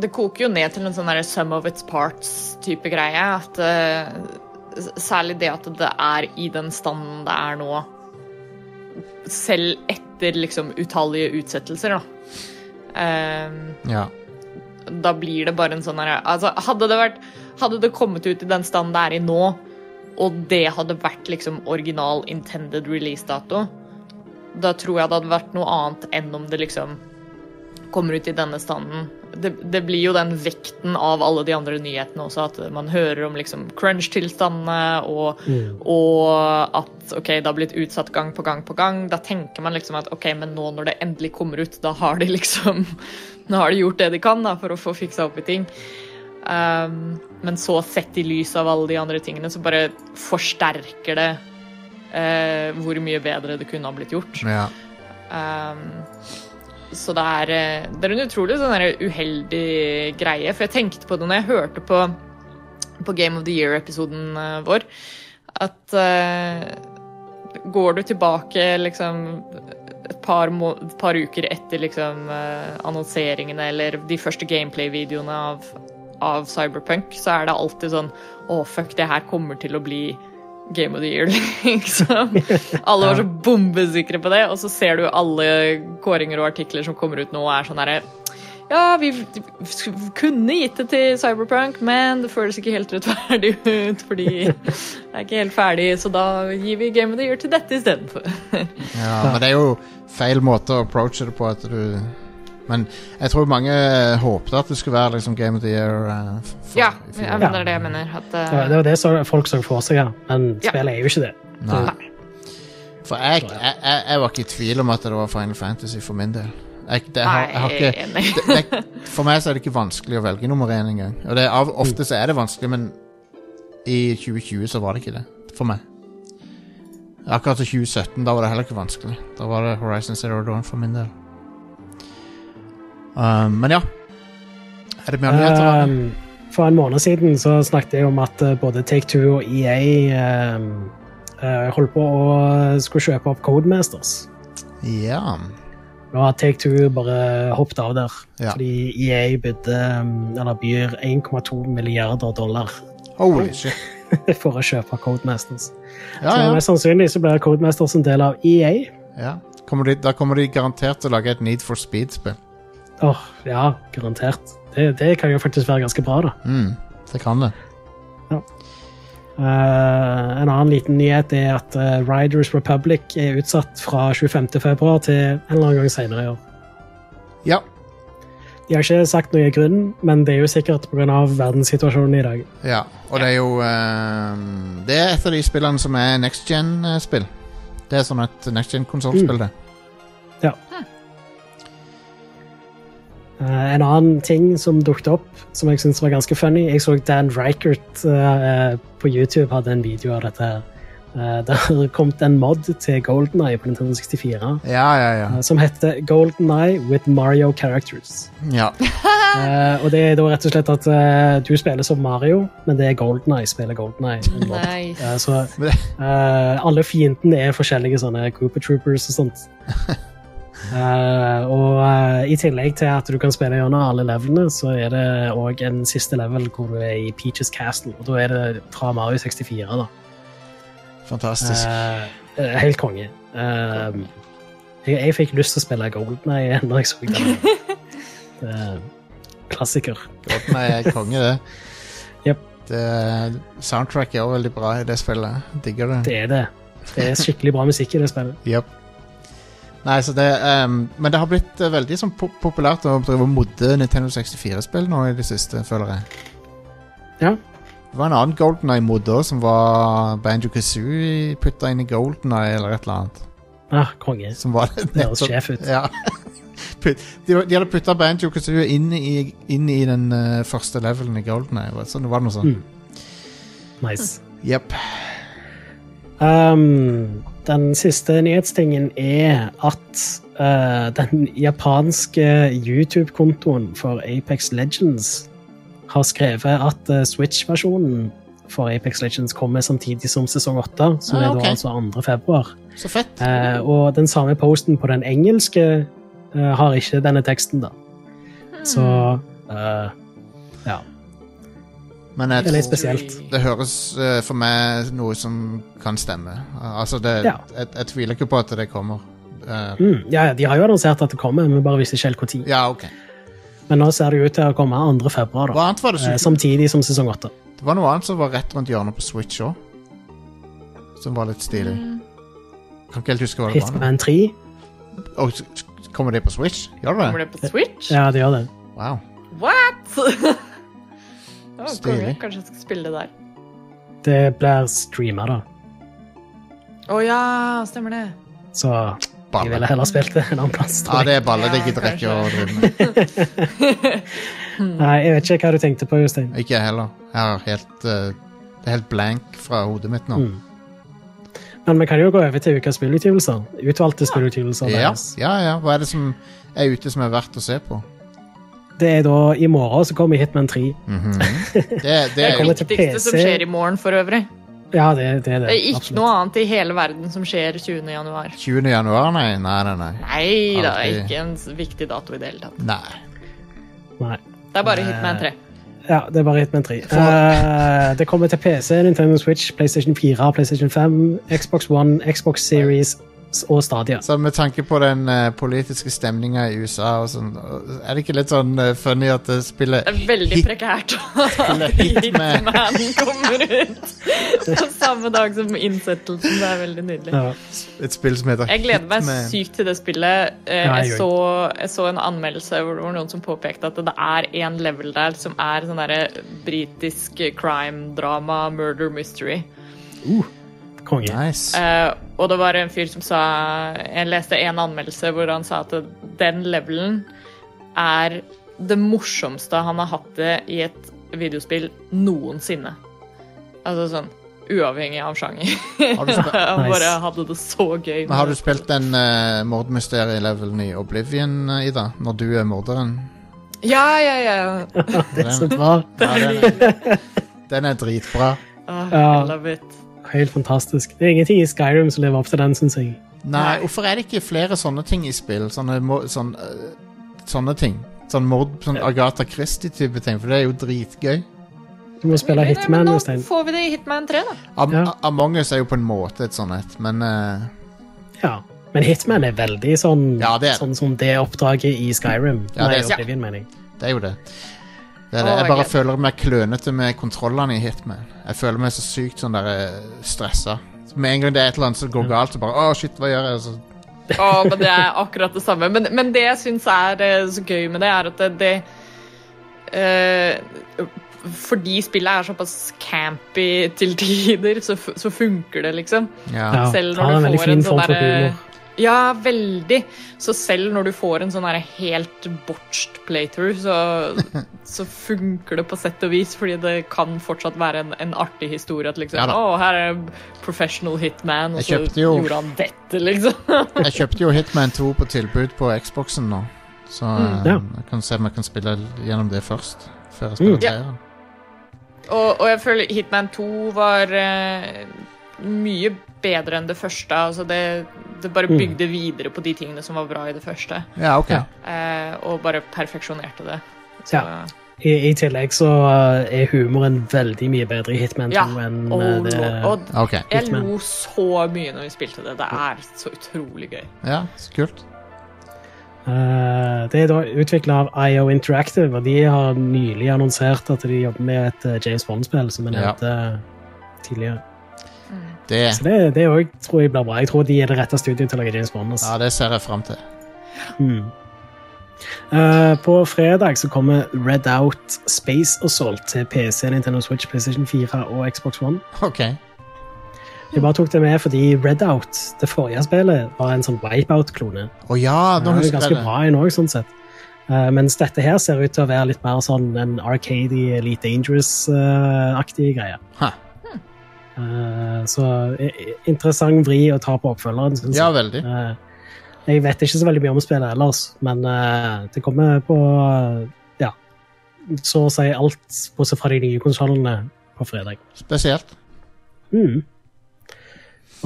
Det koker jo ned til en sånn der sum of its parts-type greie. At uh, Særlig det at det er i den standen det er nå, selv etter liksom utallige utsettelser, da. Ehm,
Ja.
da blir det bare en sånn herre altså, hadde, det vært, hadde det kommet ut i den standen det er i nå, og det hadde vært liksom original intended release-dato, da tror jeg det hadde vært noe annet enn om det liksom kommer ut i denne standen. Det, det blir jo den vekten av alle de andre nyhetene også, at man hører om liksom crunch-tilstandene, og, og at ok, det har blitt utsatt gang på gang på gang. Da tenker man liksom at ok, men nå når det endelig kommer ut, da har de liksom Nå har de gjort det de kan da, for å få fiksa opp i ting. Um, men så sett i lys av alle de andre tingene, så bare forsterker det uh, hvor mye bedre det kunne ha blitt gjort.
ja.
Um, så det er, eh, det er en utrolig sånn uheldig greie. For jeg tenkte på det når jeg hørte på, på Game of the Year-episoden eh, vår, at uh, går du tilbake liksom et par, et par uker etter liksom annonseringene eller de første gameplay-videoene av, av Cyberpunk, så er det alltid sånn Å, fuck, det her kommer til å bli Game of the Year, liksom. Alle var så bombesikre på det, og så ser du alle kåringer og artikler som kommer ut nå og er sånn herre Ja, vi kunne gitt det til Cyberpunk, men det føles ikke helt rettferdig ut, fordi det er ikke helt ferdig, så da gir vi Game of the Year til dette istedenfor.
ja. Men det er jo feil måte å approache det på. At du Men jeg tror mange håpte at det skulle være liksom Game of the Year. Uh, for,
Ja,
i fjor.
ja, det er det jeg mener. At,
Det
eh,
var- det var det som folk så for seg, ja. Men
Ja.
spillet er jo ikke det.
Nei.
Nei.
For jeg, jeg, jeg, jeg var ikke i tvil om at det var Final Fantasy for min del. Jeg, det, jeg, har, jeg har ikke, det, det, for meg så er det ikke vanskelig å velge nummer én engang. Og det er av, ofte så er det vanskelig, men i 2020 så var det ikke det. For meg. Akkurat i 2017, da var det heller ikke vanskelig. Da var det Horizon Zero Dawn for min del. Um, men ja. Er det mer nyheter?
Um, for en måned siden så snakket jeg om at uh, både Take-Two og EA um, uh, holdt på å skulle kjøpe opp Codemasters.
ja.
Nå har Take-Two bare hoppet av der,
Ja.
fordi EA bydde, eller byr 1,2 milliarder dollar
Holy shit.
for å kjøpe Codemasters.
Ja,
Så
ja.
mest sannsynlig så blir Codemasters en del av EA.
ja. Kommer de, da kommer de garantert til å lage et Need for Speed-spill.
Åh, ja, garantert. Det, det kan jo faktisk være ganske bra, da.
Mm, det kan det.
Eh, en annen liten nyhet er at uh, Riders Republic er utsatt fra 25. februar til en eller annen gang senere i år.
Ja.
De har ikke sagt noe grunn, men det er jo sikkert pga. verdenssituasjonen i dag.
Ja, og det er jo uh, Det er et av de spillene som er next gen-spill. Det er sånn et next gen-konsollspill, det.
Eh, en annen ting som dukket opp, som jeg syntes var ganske funny Jeg så Dan Reichert eh, på YouTube hadde en video av dette. her. Eh, det har kommet en mod til Golden Eye på Nintendo 64
Ja, ja, ja.
eh, som heter Golden Eye with Mario Characters.
ja.
uh, og det er da rett og slett at uh, du spiller som Mario, men det er Golden Eye spiller Golden Eye.
Nice.
uh, så eh, alle fiendene er forskjellige sånne Cooper Troopers og sånt. Eh, og uh, i tillegg til at du kan spille gjennom alle levelene, så er det òg en siste level hvor du er i Peaches Castle. Og da er det fra Mario 64, da.
Fantastisk.
Eh, helt konge. Eh, jeg, jeg fikk lyst til å spille Golden Eye når jeg så den. Er klassiker.
Golden er konge, det.
Yep.
det soundtrack er også veldig bra i det spillet. Digger det.
Det er det. Det er skikkelig bra musikk i det spillet.
Jep. Nei, så det um, Men det har blitt uh, veldig sånn po populært å drive og modde Nintendo 64-spill nå i det siste, føler jeg.
Ja.
Det var en annen Golden Eye-mod òg, som var Banjo Kazooie putta inn i Golden Eye eller et eller annet.
Ah, konge.
Som var
Det høres sjef ut.
Ja. Put- de, de hadde putta Banjo Kazooie inn i, inn i den uh, første levelen i Golden Eye. Så det var noe sånt.
Mm. Nice.
Jepp.
Um, den siste nyhetstingen er at uh, den japanske YouTube-kontoen for Apex Legends har skrevet at uh, Switch-versjonen for Apex Legends kommer samtidig som sesong 8, som
Ah,
er da altså 2. februar.
Så fett.
Uh, og den samme posten på den engelske har ikke denne teksten, da. Så eh, ja.
Men jeg
Det er
tror-. Det høres uh, for meg noe som kan stemme. Altså, det,
Ja.
jeg, jeg tviler ikke på at det kommer. Uh,
Mm, ja, de har jo annonsert at det kommer, men vi bare visste ikke helt når.
ja, ok.
Men nå ser det ut til å komme 2. februar, da.
Hva annet var det?
Eh,
Som,
samtidig som sesong 8.
det var noe annet som var rett rundt hjørnet på Switch òg. Som var litt stilig.
Mm.
Kan ikke helt huske hva det var. nå.
Hitman 3.
Og kommer det på Switch? Gjør det det?
Kommer
det?
det på Switch?
Ja, det gjør det.
Wow.
What?! Det
Stilig.
Kanskje jeg skal spille det der.
Det blir streama, da.
Å ja, stemmer det.
Så jeg ville heller spilt det en annen plass.
Ja, det er balle. Det gidder jeg ikke å drive med.
Nei, jeg vet ikke hva du tenkte på, Jostein.
Ikke jeg heller. Jeg helt uh, Det er helt blank fra hodet mitt nå.
Mm. Men vi kan jo gå over til ukas spillutgivelser. Utvalgte spillutgivelser.
Ja, ja, ja. Hva er det som er ute som er verdt å se på?
Det er da i morgen så kommer Hitman 3.
Mm Det, det
Det
er
er det
til
viktigste som skjer i morgen, for øvrig.
Ja, det, det er det.
Det er ikke
absolutt.
noe annet i hele verden som skjer 20. januar.
20. januar, nei. Nei, nei, nei.
Nei
er
ikke en viktig dato i det hele tatt.
nei.
Nei.
Det er bare Hitman 3.
Ja, det er bare Hitman 3.
For-
Uh, det kommer til PC, Nintendo Switch, PlayStation 4, PlayStation 5, Xbox One, Xbox Series og Stadia.
Så med tanke på den uh, politiske stemninga i USA og sånn, er det ikke litt sånn uh, funny at det spiller
Det er veldig prekært at
Hitman.
Kommer ut samme dag som innsettelsen. Det er veldig nydelig.
Ja.
et spill som heter
Jeg gleder meg
Hitman?
sykt til det spillet. Uh,
Ja, jeg
Jeg så, jeg så en anmeldelse hvor det var noen som påpekte at det er en level der som er sånn derre britisk crime-drama, murder mystery.
Konge.
Nice.
Uh, og det var en fyr som sa Jeg leste en anmeldelse hvor han sa at den levelen er det morsomste han har hatt det i et videospill noensinne. Altså sånn uavhengig av sjanger.
Har du
han
Nice.
bare hadde det så gøy.
Men har du spilt den uh, mordmysterielevelen i Oblivion, eh, Ida? Når du er morderen?
Ja, ja, ja.
Det er så bra.
Ja, den, er, den er dritbra.
Ah. I love it.
Helt fantastisk. Det er ingenting i Skyrim som lever opp til den, syns jeg.
Nei, hvorfor er det ikke flere sånne ting i spill? Sånne, mo- sånn, eh, sånne ting. Sånn mord, sånn Agatha Christie-type ting, for det er jo dritgøy.
Du må spille
Nei,
Hitman,
men. Da får vi det i Hitman 3, da.
Am
Ja.
Among us er jo på en måte et sånt et, men uh...
Ja. Men Hitman er veldig sånn,
Ja, det er
sånn som det oppdraget i Skyrim.
Ja, det
Nei,
er-
Oblivion, mener jeg.
det er jo det. Det, er det. Jeg bare føler meg klønete med kontrollene i Hitman. Jeg føler meg så sykt sånn der eh, stressa. Med en gang det er et eller annet som går galt, så bare Å, shit, hva gjør jeg? Så,
Å, men det er akkurat det samme. Men, men det jeg syns er eh, så gøy med det, er at det, det eh, Fordi spillet er såpass campy til tider, så, så funker det, liksom.
ja.
Selv når
ja,
du får en sånn derre. Ja, veldig. Så selv når du får en sånn her helt botched playthrough, så, så funker det på sett og vis, fordi det kan fortsatt være en, en artig historie at liksom
Ja.
Å, her er professional hitman, og så
jo-
gjorde han dette, liksom.
Jeg kjøpte jo Hitman 2 på tilbud på Xboxen nå. Så mm,
Ja.
jeg kan se om jeg kan spille gjennom det først. Før jeg spiller
Mm.
Ja. Og, og jeg føler Hitman 2 var eh, mye bedre enn det første. Altså det, det bare
Mm.
bygde videre på de tingene som var bra i det første,
Ja, ok.
Eh, og bare perfeksjonerte det. Så,
Ja. I, I tillegg så uh, er humoren veldig mye bedre i Hitman 2
Ja,
enn
og,
uh, det
og
okay.
jeg
Hitman.
lo så mye når vi spilte det. Det er så utrolig gøy.
ja, så kult.
uh, Det er da utvikla av IO Interactive, og de har nylig annonsert at de jobber med et James Bond-spill, som vi
Ja.
nevnte tidligere.
Det,
Så det, det også, tror jeg blir bra. Jeg tror de er det rette studioet til å lage James Bond. Altså.
ja, det ser jeg fram til.
Mm. Uh, på fredag så kommer Red Out Space Assault til PC, Nintendo Switch, PlayStation 4 og Xbox One.
Ok.
Jeg bare tok det med fordi Red Out, det forrige spillet, var en sånn wipeout-klone.
Å ja, nå
Det er
husker
ganske
jeg det.
bra en òg, sånn sett. Uh, mens dette her ser ut til å være litt mer sånn en Arcady Elite Dangerous-aktig greie.
Ha.
Eh, så eh, interessant vri å ta på oppfølgeren, syns
Ja, veldig.
Eh, jeg vet ikke så veldig mye om spillet ellers, men det kommer på ja, så å si alt, bortsett fra de nye konsollene, på fredag.
Spesielt.
Mm.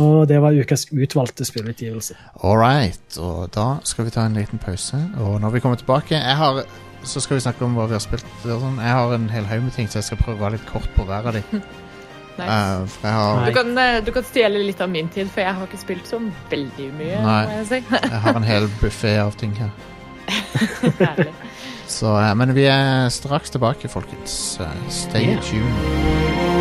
Og det var ukas utvalgte spillutgivelse.
All right, og da skal vi ta en liten pause. Og når vi kommer tilbake jeg har, Så skal vi snakke om hva vi har spilt. Sånn. Jeg har en hel haug med ting, så jeg skal prøve å være litt kort på hver av de.
Nice.
Uh, for jeg har,
Du kan, eh, du kan stjele litt av min tid, for jeg har ikke spilt så veldig mye.
Nei.
må jeg si.
jeg har en hel buffé av ting her. Så, eh, men vi er straks tilbake, folkens. Stay
Yeah.
tuned.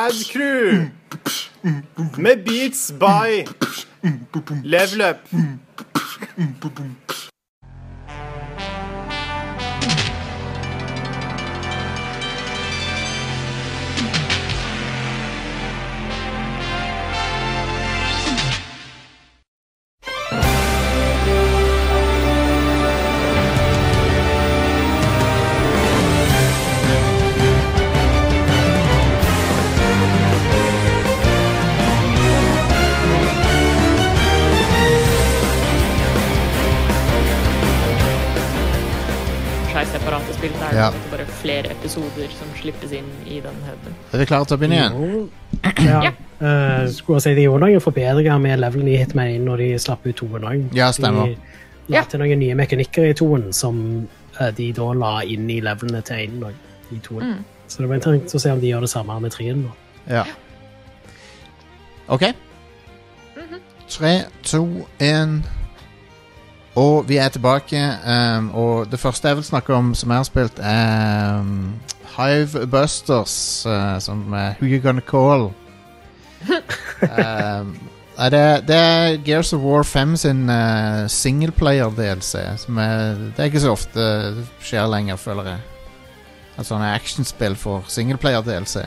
Rad Crew med Beats by Level Up.
Flere episoder som slippes inn i den haugen.
Er vi klare til å begynne igjen?
Jo. Ja. Uh, skulle si De gjorde noen forbedringer med levelen i Hitman 1 når de slapp ut toen òg.
Ja, stemmer.
De la
Ja.
til noen nye mekanikker i toen som eh, de da la inn i levelene til 1 òg. I toen.
Mm.
Så det var interessant å se om de gjør det samme med 3 nå.
Ja. OK. Tre, to, én Og vi er tilbake. um, og det første jeg vil snakke om som jeg har spilt, er um, Hive Busters, uh, som er Who You Gonna Call. um, det, det, det er Gears of War 5 sin uh, singleplayer-DLC. Som er, det er ikke så ofte skjer lenger, føler jeg. At sånne actionspill får singleplayer-DLC.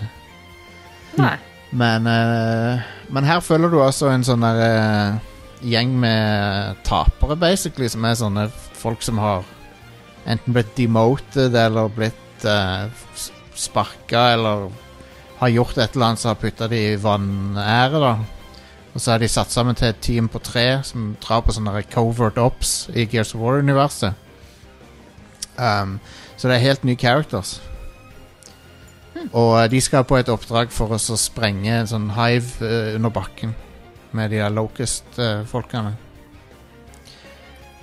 Nei.
Men, uh, men her følger du altså en sånn der eh, gjeng med tapere, basically, som er sånne folk som har enten blitt demoted eller blitt uh, sparka eller har gjort et eller annet som har putta de i vanære, da. Og så er de satt sammen til et team på tre som drar på sånne covert ops i Gears of War-universet. Um, så det er helt nye characters. Og eh, de skal på et oppdrag for oss å sprenge en sånn hive uh, under bakken med de der Locust-folkene.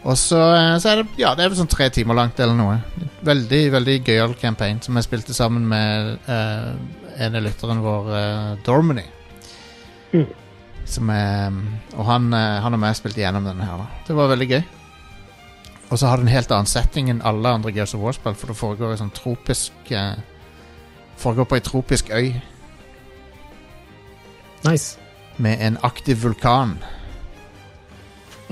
og så, eh, så er det Ja, det er vel sånn tre timer langt eller noe. Veldig veldig gøyal campaign som jeg spilte sammen med uh, en av lytteren vår, uh, Dormany.
Mm.
Som er, og han, uh, han og meg spilte gjennom denne her. da Det var veldig gøy. Og så har det en helt annen setting enn alle andre Gears of War-spill, for det foregår i sånn tropisk uh, Foregår på ei tropisk øy
Nice.
Med en aktiv vulkan.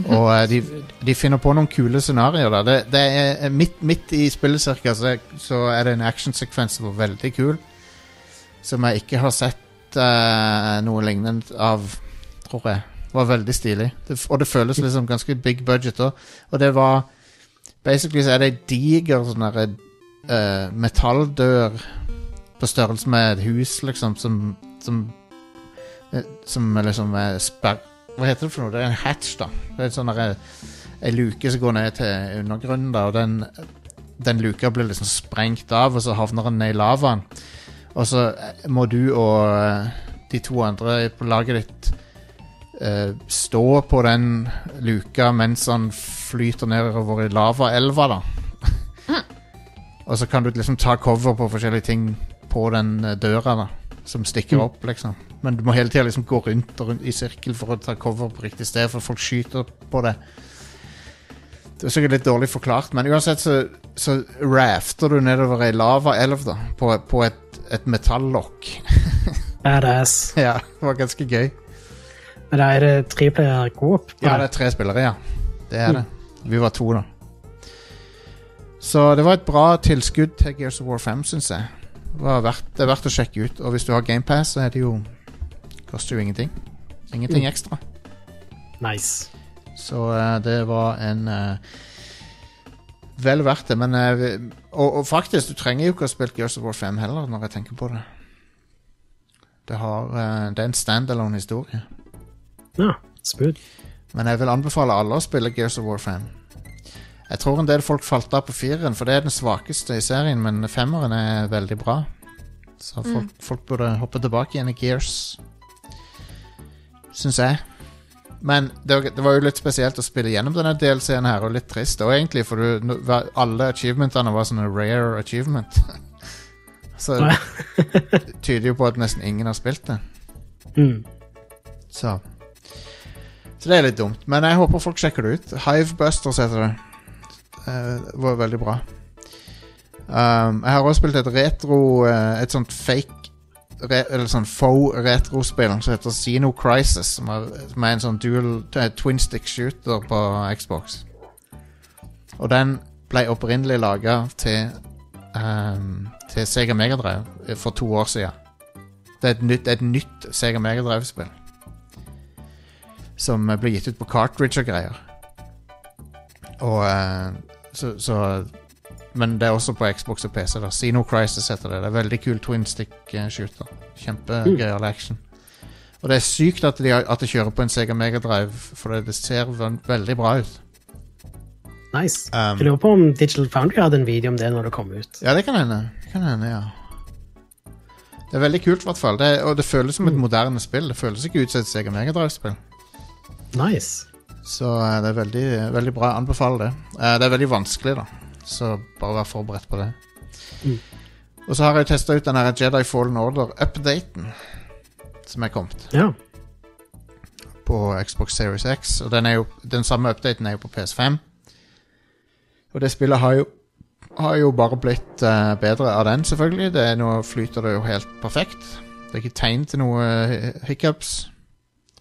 Og eh, de, de finner på noen kule scenarioer der. Det, det er midt, midt i spillet cirka, så, så er det en actionsekvens som var veldig kul. Som jeg ikke har sett uh, noe lignende av, tror jeg. Det Var veldig stilig. Det, og det føles liksom ganske big budget òg. Og det var Basically så er det ei diger sånn derre uh, metalldør på størrelse med et hus, liksom, som Som, eh, som liksom er sperr... Hva heter det for noe? Det er en hatch, da. Det er en sånn Ei luke som går ned til undergrunnen, da, og den, den luka blir liksom sprengt av, og så havner den ned i lavaen. Og så eh, må du og eh, de to andre på laget ditt eh, stå på den luka mens han flyter nedover i lavaelva, da. og så kan du liksom ta cover på forskjellige ting på den eh, døra, da. Som stikker opp, liksom. Men du må hele tida liksom gå rundt og rundt i sirkel for å ta cover på riktig sted, for folk skyter på det. Det er sikkert litt dårlig forklart, men uansett så, så rafter du nedover ei lavaelv da, på, på et, et metallokk.
Badass.
ja, det var ganske gøy.
Men da er det treplayer coop? på
Ja, det er tre spillere, ja. Det er det. Vi var to, da. Så det var et bra tilskudd til Gears of War 5, syns jeg. Det, var verdt, det er verdt å sjekke ut. Og hvis du har GamePass, så er det jo Koster jo ingenting. Ingenting ekstra.
Nice.
Så uh, det var en uh, Vel verdt det, men uh, og, og faktisk, du trenger jo ikke å spille Gears of War 5 heller, når jeg tenker på det. Det, har, det er en standalone historie.
Ja, smooth.
Men jeg vil anbefale alle å spille Gears of War 5. Jeg tror en del folk falt av på fireren, for det er den svakeste i serien, men femmeren er veldig bra. Så folk, folk burde hoppe tilbake igjen i Gears. Syns jeg. Men det, var- det var jo litt spesielt å spille gjennom denne DLC-en her, og litt trist òg, egentlig, for du, alle achievementene var sånne rare achievement. Så det tyder jo på at nesten ingen har spilt det.
Mm.
Så Så det er litt dumt. Men jeg håper folk sjekker det ut. Hivebusters heter det. Eh, Det var veldig bra. Um, jeg har også spilt et retro eh, Et sånt fake re, Eller sånn faux retrospill som heter Xeno Crisis. Som er, som er en sånn dual eh, twin stick shooter på Xbox. Og den ble opprinnelig laga til um, Til Sega Megadrive for to år siden. Det er et nytt, et nytt Sega Megadrive-spill. Som eh, ble gitt ut på cartridge og greier. Og uh, så, så Men det er også på Xbox og PC. da Xeno Crisis heter det. Det er veldig kul twin stick eh, shooter. Kjempegøyal action. Og det er sykt at, de, at det kjører på en Sega Megadrive, for det, det ser veldig bra ut.
Nice.
Um,
Jeg lurer på om Digital Foundry hadde en video om det når det kom ut.
Ja, det kan hende. Det kan hende, ja. Det er veldig kult, i hvert fall. Det, og det føles som et moderne spill. Det føles ikke ut som et Sega Megadrive-spill.
Nice.
Så eh, det er veldig, veldig bra. Anbefaler det. Eh, det er veldig vanskelig, da. Så bare vær forberedt på det.
Mm.
Og så har jeg testa ut den her Jedi Fallen Order-updaten som er kommet
Ja.
på Xbox Series X. Og den, er jo, den samme updaten er jo på PS5. Og det spillet har jo, har jo bare blitt uh, bedre av den, selvfølgelig. Det er Nå flyter det jo helt perfekt. Det er ikke tegn til noe eh, hiccups,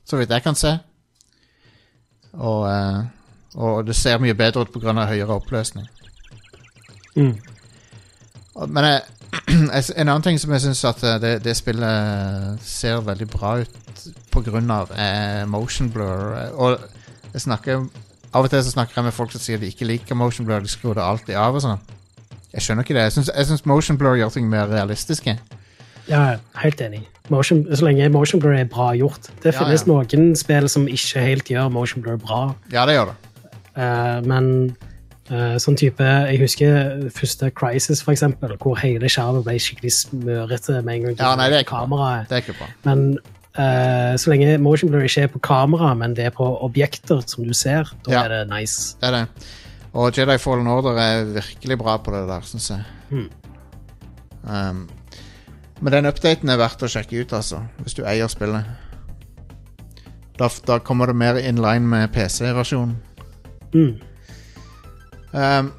så vidt jeg kan se. Og, uh, og det ser mye bedre ut pga. høyere oppløsning.
Mm.
Men jeg, jeg, en annen ting som jeg syns at eh, det, det spillet ser veldig bra ut på grunn av, er motion blur. Og jeg snakker av og til så snakker jeg med folk som sier de ikke liker motion blur. De skrur det alltid av og sånn. Jeg skjønner ikke det. Jeg syns- motion blur gjør ting mer realistiske.
Ja, helt enig. Motion, så lenge motion blur er bra gjort. Det
Ja,
finnes
ja.
noen spill som ikke helt gjør motion blur bra,
Ja, det gjør det.
Uh, men eh, sånn type Jeg husker første Crisis, for eksempel, hvor hele skjermen ble skikkelig smørete med en gang
Ja, nei, det er
kameraet.
Det er ikke bra.
Men uh, så lenge motion blur ikke er på kamera, men det er på objekter som du ser, da
Ja.
er det nice.
Det er det. Og Jedi Fallen Order er virkelig bra på det der, syns jeg.
Hmm.
Um, men den updaten er verdt å sjekke ut, altså. Hvis du eier spillet. Da, da kommer det mer in line med PC-versjonen.
Mm.
Um,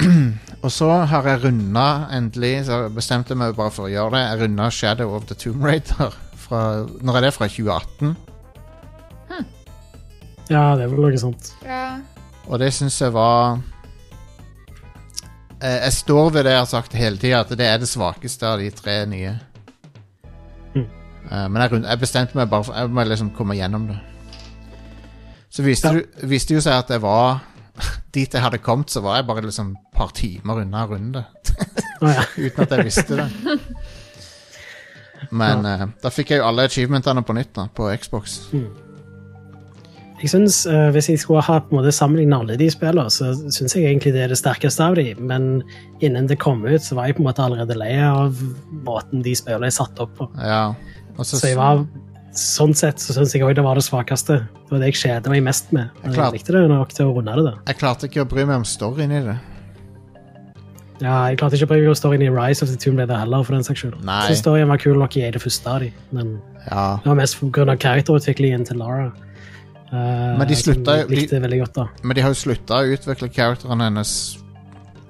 og så har jeg runda endelig, så bestemte jeg meg bare for å gjøre det. Jeg runda Shadow of the Tomb Raider. Fra, når er det? Fra 2018?
Ja, det er vel noe sånt.
Ja.
Og det syns jeg var jeg, Jeg står ved det jeg har sagt hele tida, at det er det svakeste av de tre nye.
Mm.
Uh, men jeg, jeg bestemte meg bare for Jeg må liksom komme gjennom det. Så viste,
Ja.
du, viste jo seg at jeg var Dit jeg hadde kommet, så var jeg bare liksom et par timer unna runde.
Ja.
Uten at jeg visste det. Men eh, da fikk jeg jo alle achievementene på nytt da, på Xbox.
Jeg synes, uh, Hvis jeg skulle ha på en måte sammenlignet alle de spillene, så syns jeg egentlig det er det sterkeste av de, men innen det kom ut, så var jeg på en måte allerede lei av måten de spillene er satt opp på.
Ja. Og så,
Så jeg var, sånn sett så syns jeg òg det var det svakeste. Det var det jeg kjeda meg mest med. Jeg,
klart.
jeg likte det nok til å runde det. da.
jeg klarte ikke å bry meg om storyen i det.
Ja, Jeg klarte ikke å bry meg om storyen i Rise of the Tomb Raider heller. for den saks skyld. Synes storyen var kul nok i det første av de, men
Ja.
det var mest pga. karakterutviklingen til Lara. Uh,
Men de slutta jo-
godt.
Men de har jo slutta å utvikle characteren hennes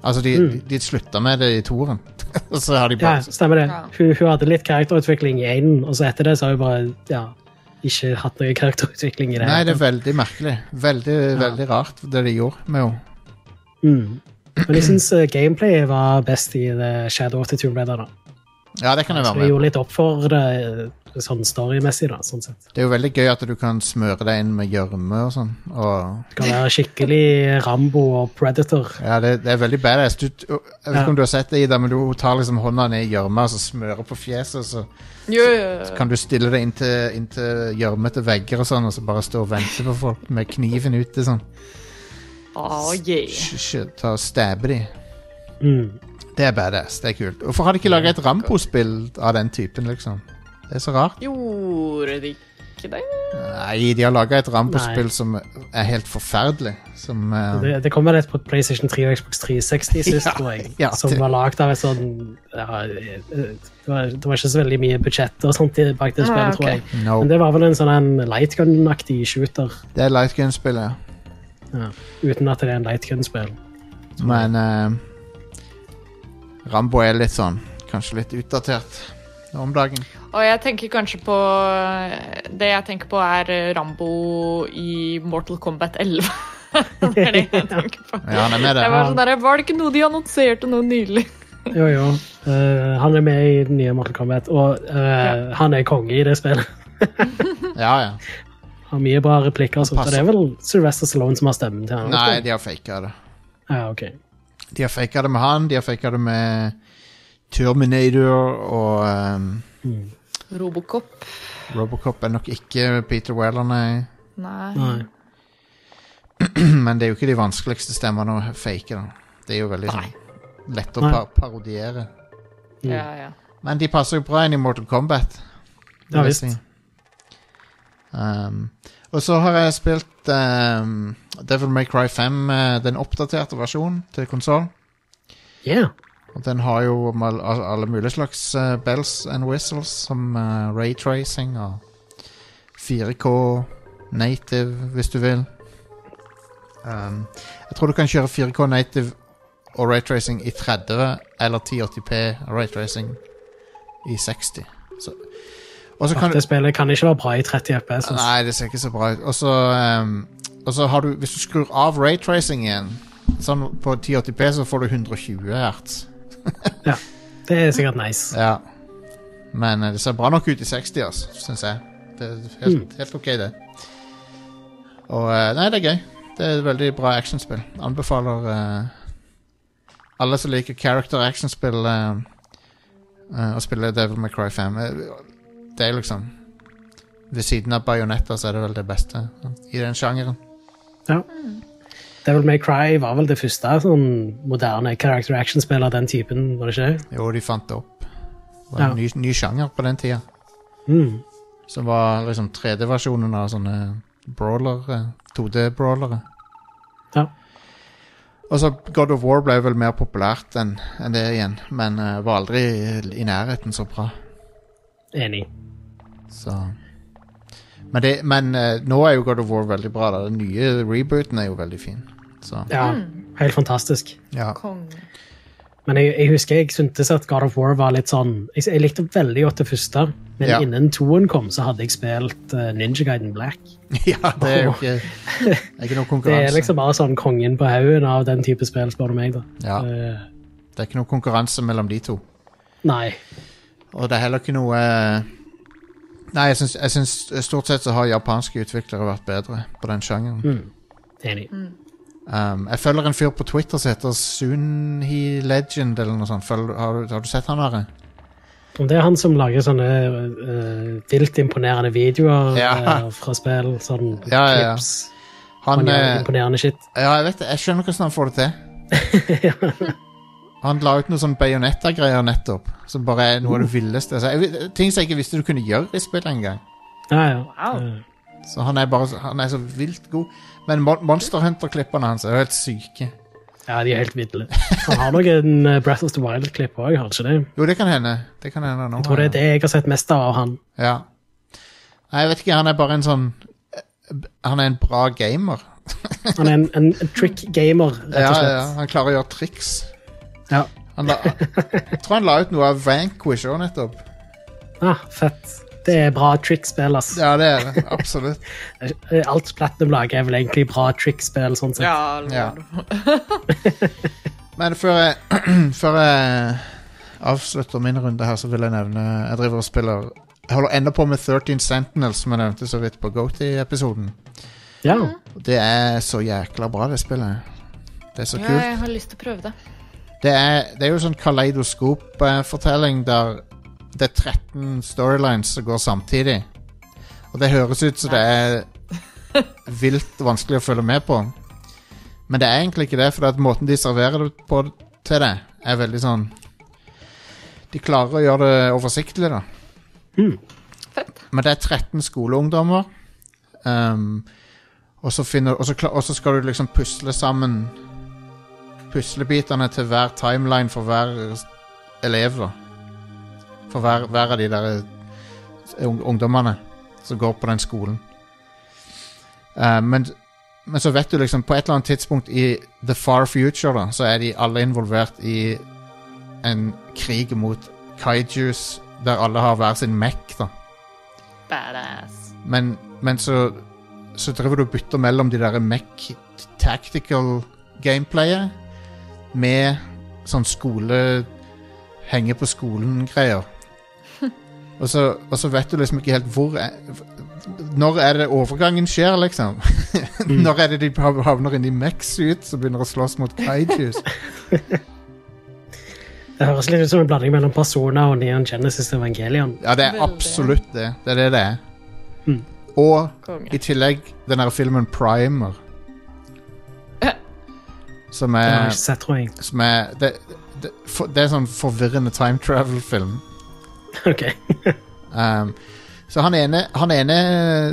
Altså, de,
Mm.
de, de slutta med det i toeren. Og så har de bare...
Ja, stemmer det. Hun, hun hadde litt karakterutvikling i én, og så etter det så har hun bare ja, ikke hatt noe karakterutvikling i det.
Nei, det er veldig merkelig. Veldig, veldig rart, det de gjorde med henne.
mm. Men jeg syns gameplayet var best i The Shadow of the Tomb Raider. da.
Ja, det kan jeg være med. Så jeg
gjorde litt opp for det eh, sånn storymessig, da, sånn sett.
Det er jo veldig gøy at du kan smøre deg inn med gjørme og sånn. Og
kan være skikkelig Rambo og Predator.
ja, det, det er veldig badass. Du, jeg vet
Ja.
ikke om du har sett det, Ida, men du tar liksom hånda ned i gjørma og så smører på fjeset, og så
Jo, jo, jo.
kan du stille deg inntil gjørmete vegger og sånn, og så bare stå og vente på folk med kniven ute sånn.
Oh, yeah.
Shit, sh- Ta og stabbe de.
Mm.
Det er badass. Det er kult. Hvorfor har de ikke laget et Rambo-spill av den typen, liksom? Det er så rart.
Gjorde de ikke det?
Nei, de har laga et Rambo-spill som er helt forferdelig. Som uh...
Det, det kom vel et på PlayStation 3 og Xbox 360 sist,
Ja,
tror jeg.
ja,
som
det-
var lagd av et sånn ja, eh, det, var, det var ikke så veldig mye budsjett og sånt bak det
Ah, okay.
tror jeg.
No.
Men det var vel en sånn lightgun-aktig shooter,
Det er lightgun-spill, ja.
ja, uten at det er en lightgun-spill.
Men uh, Rambo er litt sånn Kanskje litt utdatert om dagen.
Og jeg tenker kanskje på Det jeg tenker på, er Rambo i Mortal Kombat 11. det er det jeg tenker på.
Ja, han er med
Jeg var, sånn der, var det ikke noe de annonserte nå nylig?
Jo, jo. Uh, han er med i den nye Mortal Kombat, og eh, han er konge i det spillet.
Ja, ja.
Har mye bra replikker. og det er vel Sylvester Stallone som har stemmen til han?
Nei, de har faka det.
Ja, ok.
De har faka det med han, de har faka det med Terminator og ehm,
Robocop.
Robocop er nok ikke Peter Weller, nei.
Nei.
Nei.
Men det er jo ikke de vanskeligste stemmene å fake. da Det er jo veldig sånn lett å par parodiere.
Ja, ja.
Men de passer jo bra inn i Mortal Kombat.
Ja, visst.
si. Um, og så har jeg spilt um, Devil May Cry 5, uh, den oppdaterte versjonen til konsoll.
Yeah.
Og den har jo alle mulige slags eh, bells and whistles, som uh, raytracing og 4K native, hvis du vil. Um, jeg tror du kan kjøre 4K native og raytracing i 30 eller 1080p raytracing i 60. Så, også kan
Dette spillet kan ikke være bra i 30 FPS. altså.
Nei, det ser ikke så bra ut. Og så um, har du Hvis du skrur av raytracing igjen, sånn på 1080p, så får du 120 hertz.
Det er sikkert nice.
Ja. Men eh, det ser bra nok ut i 60, altså, syns jeg. Det er helt, helt ok, det. Og eh, Nei, det er gøy. Det er et veldig bra actionspill. Anbefaler uh, alle som liker character actionspill, uh, uh, å spille Devil May Cry 5. Eh, Det er liksom Ved siden av Bayonetta så er det vel det beste i den sjangeren.
Ja. Devil May Cry var vel det første sånn moderne character action-spill av den typen, var det ikke?
Jo, de fant det opp. Det var
Ja.
en ny, ny sjanger på den tida.
Mm.
Som var liksom 3D-versjonen av sånne brawler, eh, 2D-brawlere.
Ja.
Og så God of War ble vel mer populært enn det igjen, men uh, var aldri i, i nærheten så bra.
Enig.
Så Men, det, men uh, nå er jo God of War veldig bra. Da. Den nye rebooten er jo veldig fin. Så,
Ja, helt fantastisk.
ja.
Men jeg, jeg husker jeg syntes at God of War var litt sånn Jeg, jeg likte veldig godt det første, men
Ja.
innen toen kom, så hadde jeg spilt uh, Ninja Gaiden Black.
ja, det er jo ikke, er ikke noe
Det er liksom bare sånn kongen på haugen av den type spill, spør du meg. da.
Ja.
Eh,
Det er ikke noe konkurranse mellom de to.
nei.
Og det er heller ikke noe uh, Nei, jeg syns, jeg syns stort sett så har japanske utviklere vært bedre på den sjangeren.
Mm. Enig.
Um, jeg følger en fyr på Twitter som heter Sunhi Legend eller noe sånt. Følger, har, du, har du sett han der?
Om det er han som lager sånne uh, vilt imponerende videoer
Ja.
uh, fra spill, sånn
Ja, ja, ja.
clips.
Han,
Han gjør
eh,
imponerende shit.
ja, jeg vet det. Jeg skjønner hvordan han får det til. Han la ut noe sånn Bayonetta-greier nettopp, som bare er noe av det villeste. Altså, jeg, ting som jeg ikke visste du kunne gjøre i spillet engang.
Ja, ja.
Wow.
Eh,
Så han er bare Han er så vilt god. Men Monster Hunter-klippene hans er jo helt syke.
ja, de er helt ville. Han har nok en Breath of the Wild-klipp òg, har han ikke det?
Jo, det kan hende. Det kan hende nå.
Jeg tror det er det jeg har sett mest av han.
Ja. Nei, jeg vet ikke. Han er bare en sånn Han er en bra gamer.
Han er en, en trick gamer, rett og slett.
ja,
ja,
han klarer å gjøre triks.
Ja.
La, jeg tror han la ut noe av Vanquish òg, nettopp.
Ah, fett. Det er bra trickspill, ass.
Ja, det er det. Absolutt.
Alt Platinum lager, er vel egentlig bra trickspill, sånn sett.
Ja,
Ja. Men før jeg, før jeg avslutter min runde her, så vil jeg nevne Jeg driver og spiller Jeg holder ennå på med 13 Sentinels, som jeg nevnte så vidt på Goaty-episoden.
Ja.
Det er så jækla bra, det spillet. Det er så
ja,
kult.
jeg har lyst til å prøve det.
Det er, det er jo sånn kaleidoskop-fortelling der det er 13 storylines som går samtidig. Og det høres ut som det er vilt vanskelig å følge med på. Men det er egentlig ikke det, for at måten de serverer det på til det, er veldig sånn De klarer å gjøre det oversiktlig, da.
Fett.
Men det er 13 skoleungdommer. Um, og, så finner, og, så og så skal du liksom pusle sammen puslebitene til hver timeline for hver elev. da. For hver, hver av de der eh, ungdommene som går på den skolen. Uh, men, men så vet du liksom på et eller annet tidspunkt i the far future da, så er de alle involvert i en krig mot kaijus der alle har hver sin mech. da.
Badass.
Men, men så, så driver du og bytter mellom de der mech tactical gameplayet med sånn skole Henge på skolen-greier. Og så, og så vet du liksom ikke helt hvor Når er det overgangen skjer, liksom? når er det de havner inn i mech-suit og begynner å slåss mot kaijus?
Det høres litt ut som en blanding mellom Persona og Neon Genesis Evangelion.
Ja, det er absolutt det. Det er det det er.
Mm.
Og
Konge.
i tillegg den her filmen Primer. Som
har jeg
er,
ikke sett, tror jeg.
som er det, det, for, det er sånn forvirrende time travel-film.
Ok.
Um, så han ene, han ene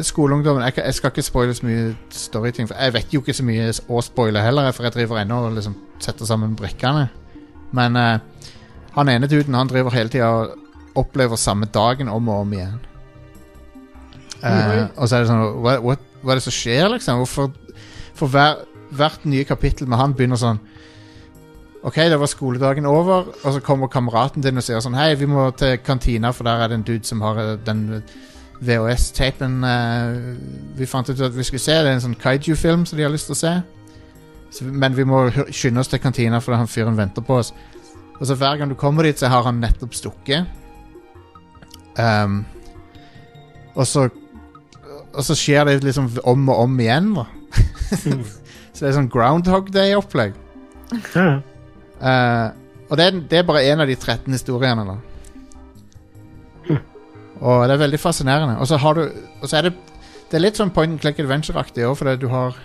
skoleungdommen jeg, jeg skal ikke spoile så mye storyting, for jeg vet jo ikke så mye å spoile heller, for jeg driver ennå og liksom setter sammen brikkene. Men uh, han ene duden han driver hele tida og opplever samme dagen om og om igjen. Eh, og så er det sånn hva, hva er det som skjer, liksom? Hvorfor For hver, hvert nye kapittel med han begynner sånn Ok, da var skoledagen over, og så kommer kameraten din og sier sånn Hei, vi må til kantina, for der er det en dude som har eh, den VHS-tapen eh, vi fant ut at vi skulle se. Det er en sånn kaiju-film som de har lyst til å se. Men vi må skynde oss til kantina, for han fyren venter på oss. Og så hver gang du kommer dit, så har han nettopp stukket. Um, og så Og så skjer det liksom om og om igjen, da. så det er sånn Groundhog Day-opplegg. Eh, og det er, det er bare en av de 13 historiene, da. Og det er veldig fascinerende. Og så har du Og så er det Det er litt sånn point and click adventure-aktig òg, fordi du har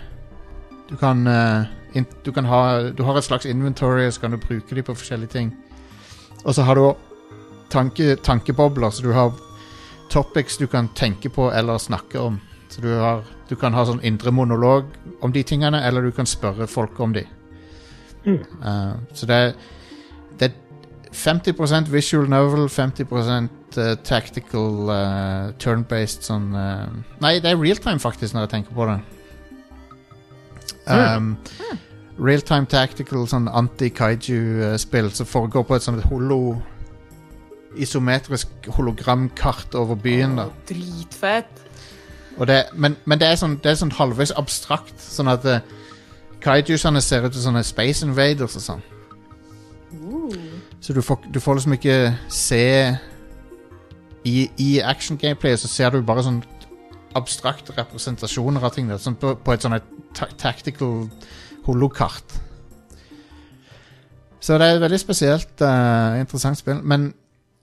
Du kan eh, in, Du kan ha Du har et slags inventory, og så kan du bruke de på forskjellige ting. Og så har du tanke, tankebobler, så du har topics du kan tenke på eller snakke om. Så du, har, du kan ha sånn indre monolog om de tingene, eller du kan spørre folk om de. Eh, så det er, det er 50% visual novel, 50 uh, tactical uh, turn-based sånn Nei, det er realtime, faktisk, når jeg tenker på det. Um, Realtime tactical sånn anti-kaiju-spill som foregår på et sånt holo Isometrisk hologramkart over byen. da
oh, Dritfett.
det, men, men det er sånn, det er sånn halvveis abstrakt. Sånn at uh, kaijusene ser ut som sånne Space Invaders og sånn. Så du får, du får liksom ikke se I, i action-gameplay så ser du bare sånn abstrakte representasjoner av ting. Der, sånn på, på et sånn ta tactical holokart. Så det er et veldig spesielt, uh, interessant spill. Men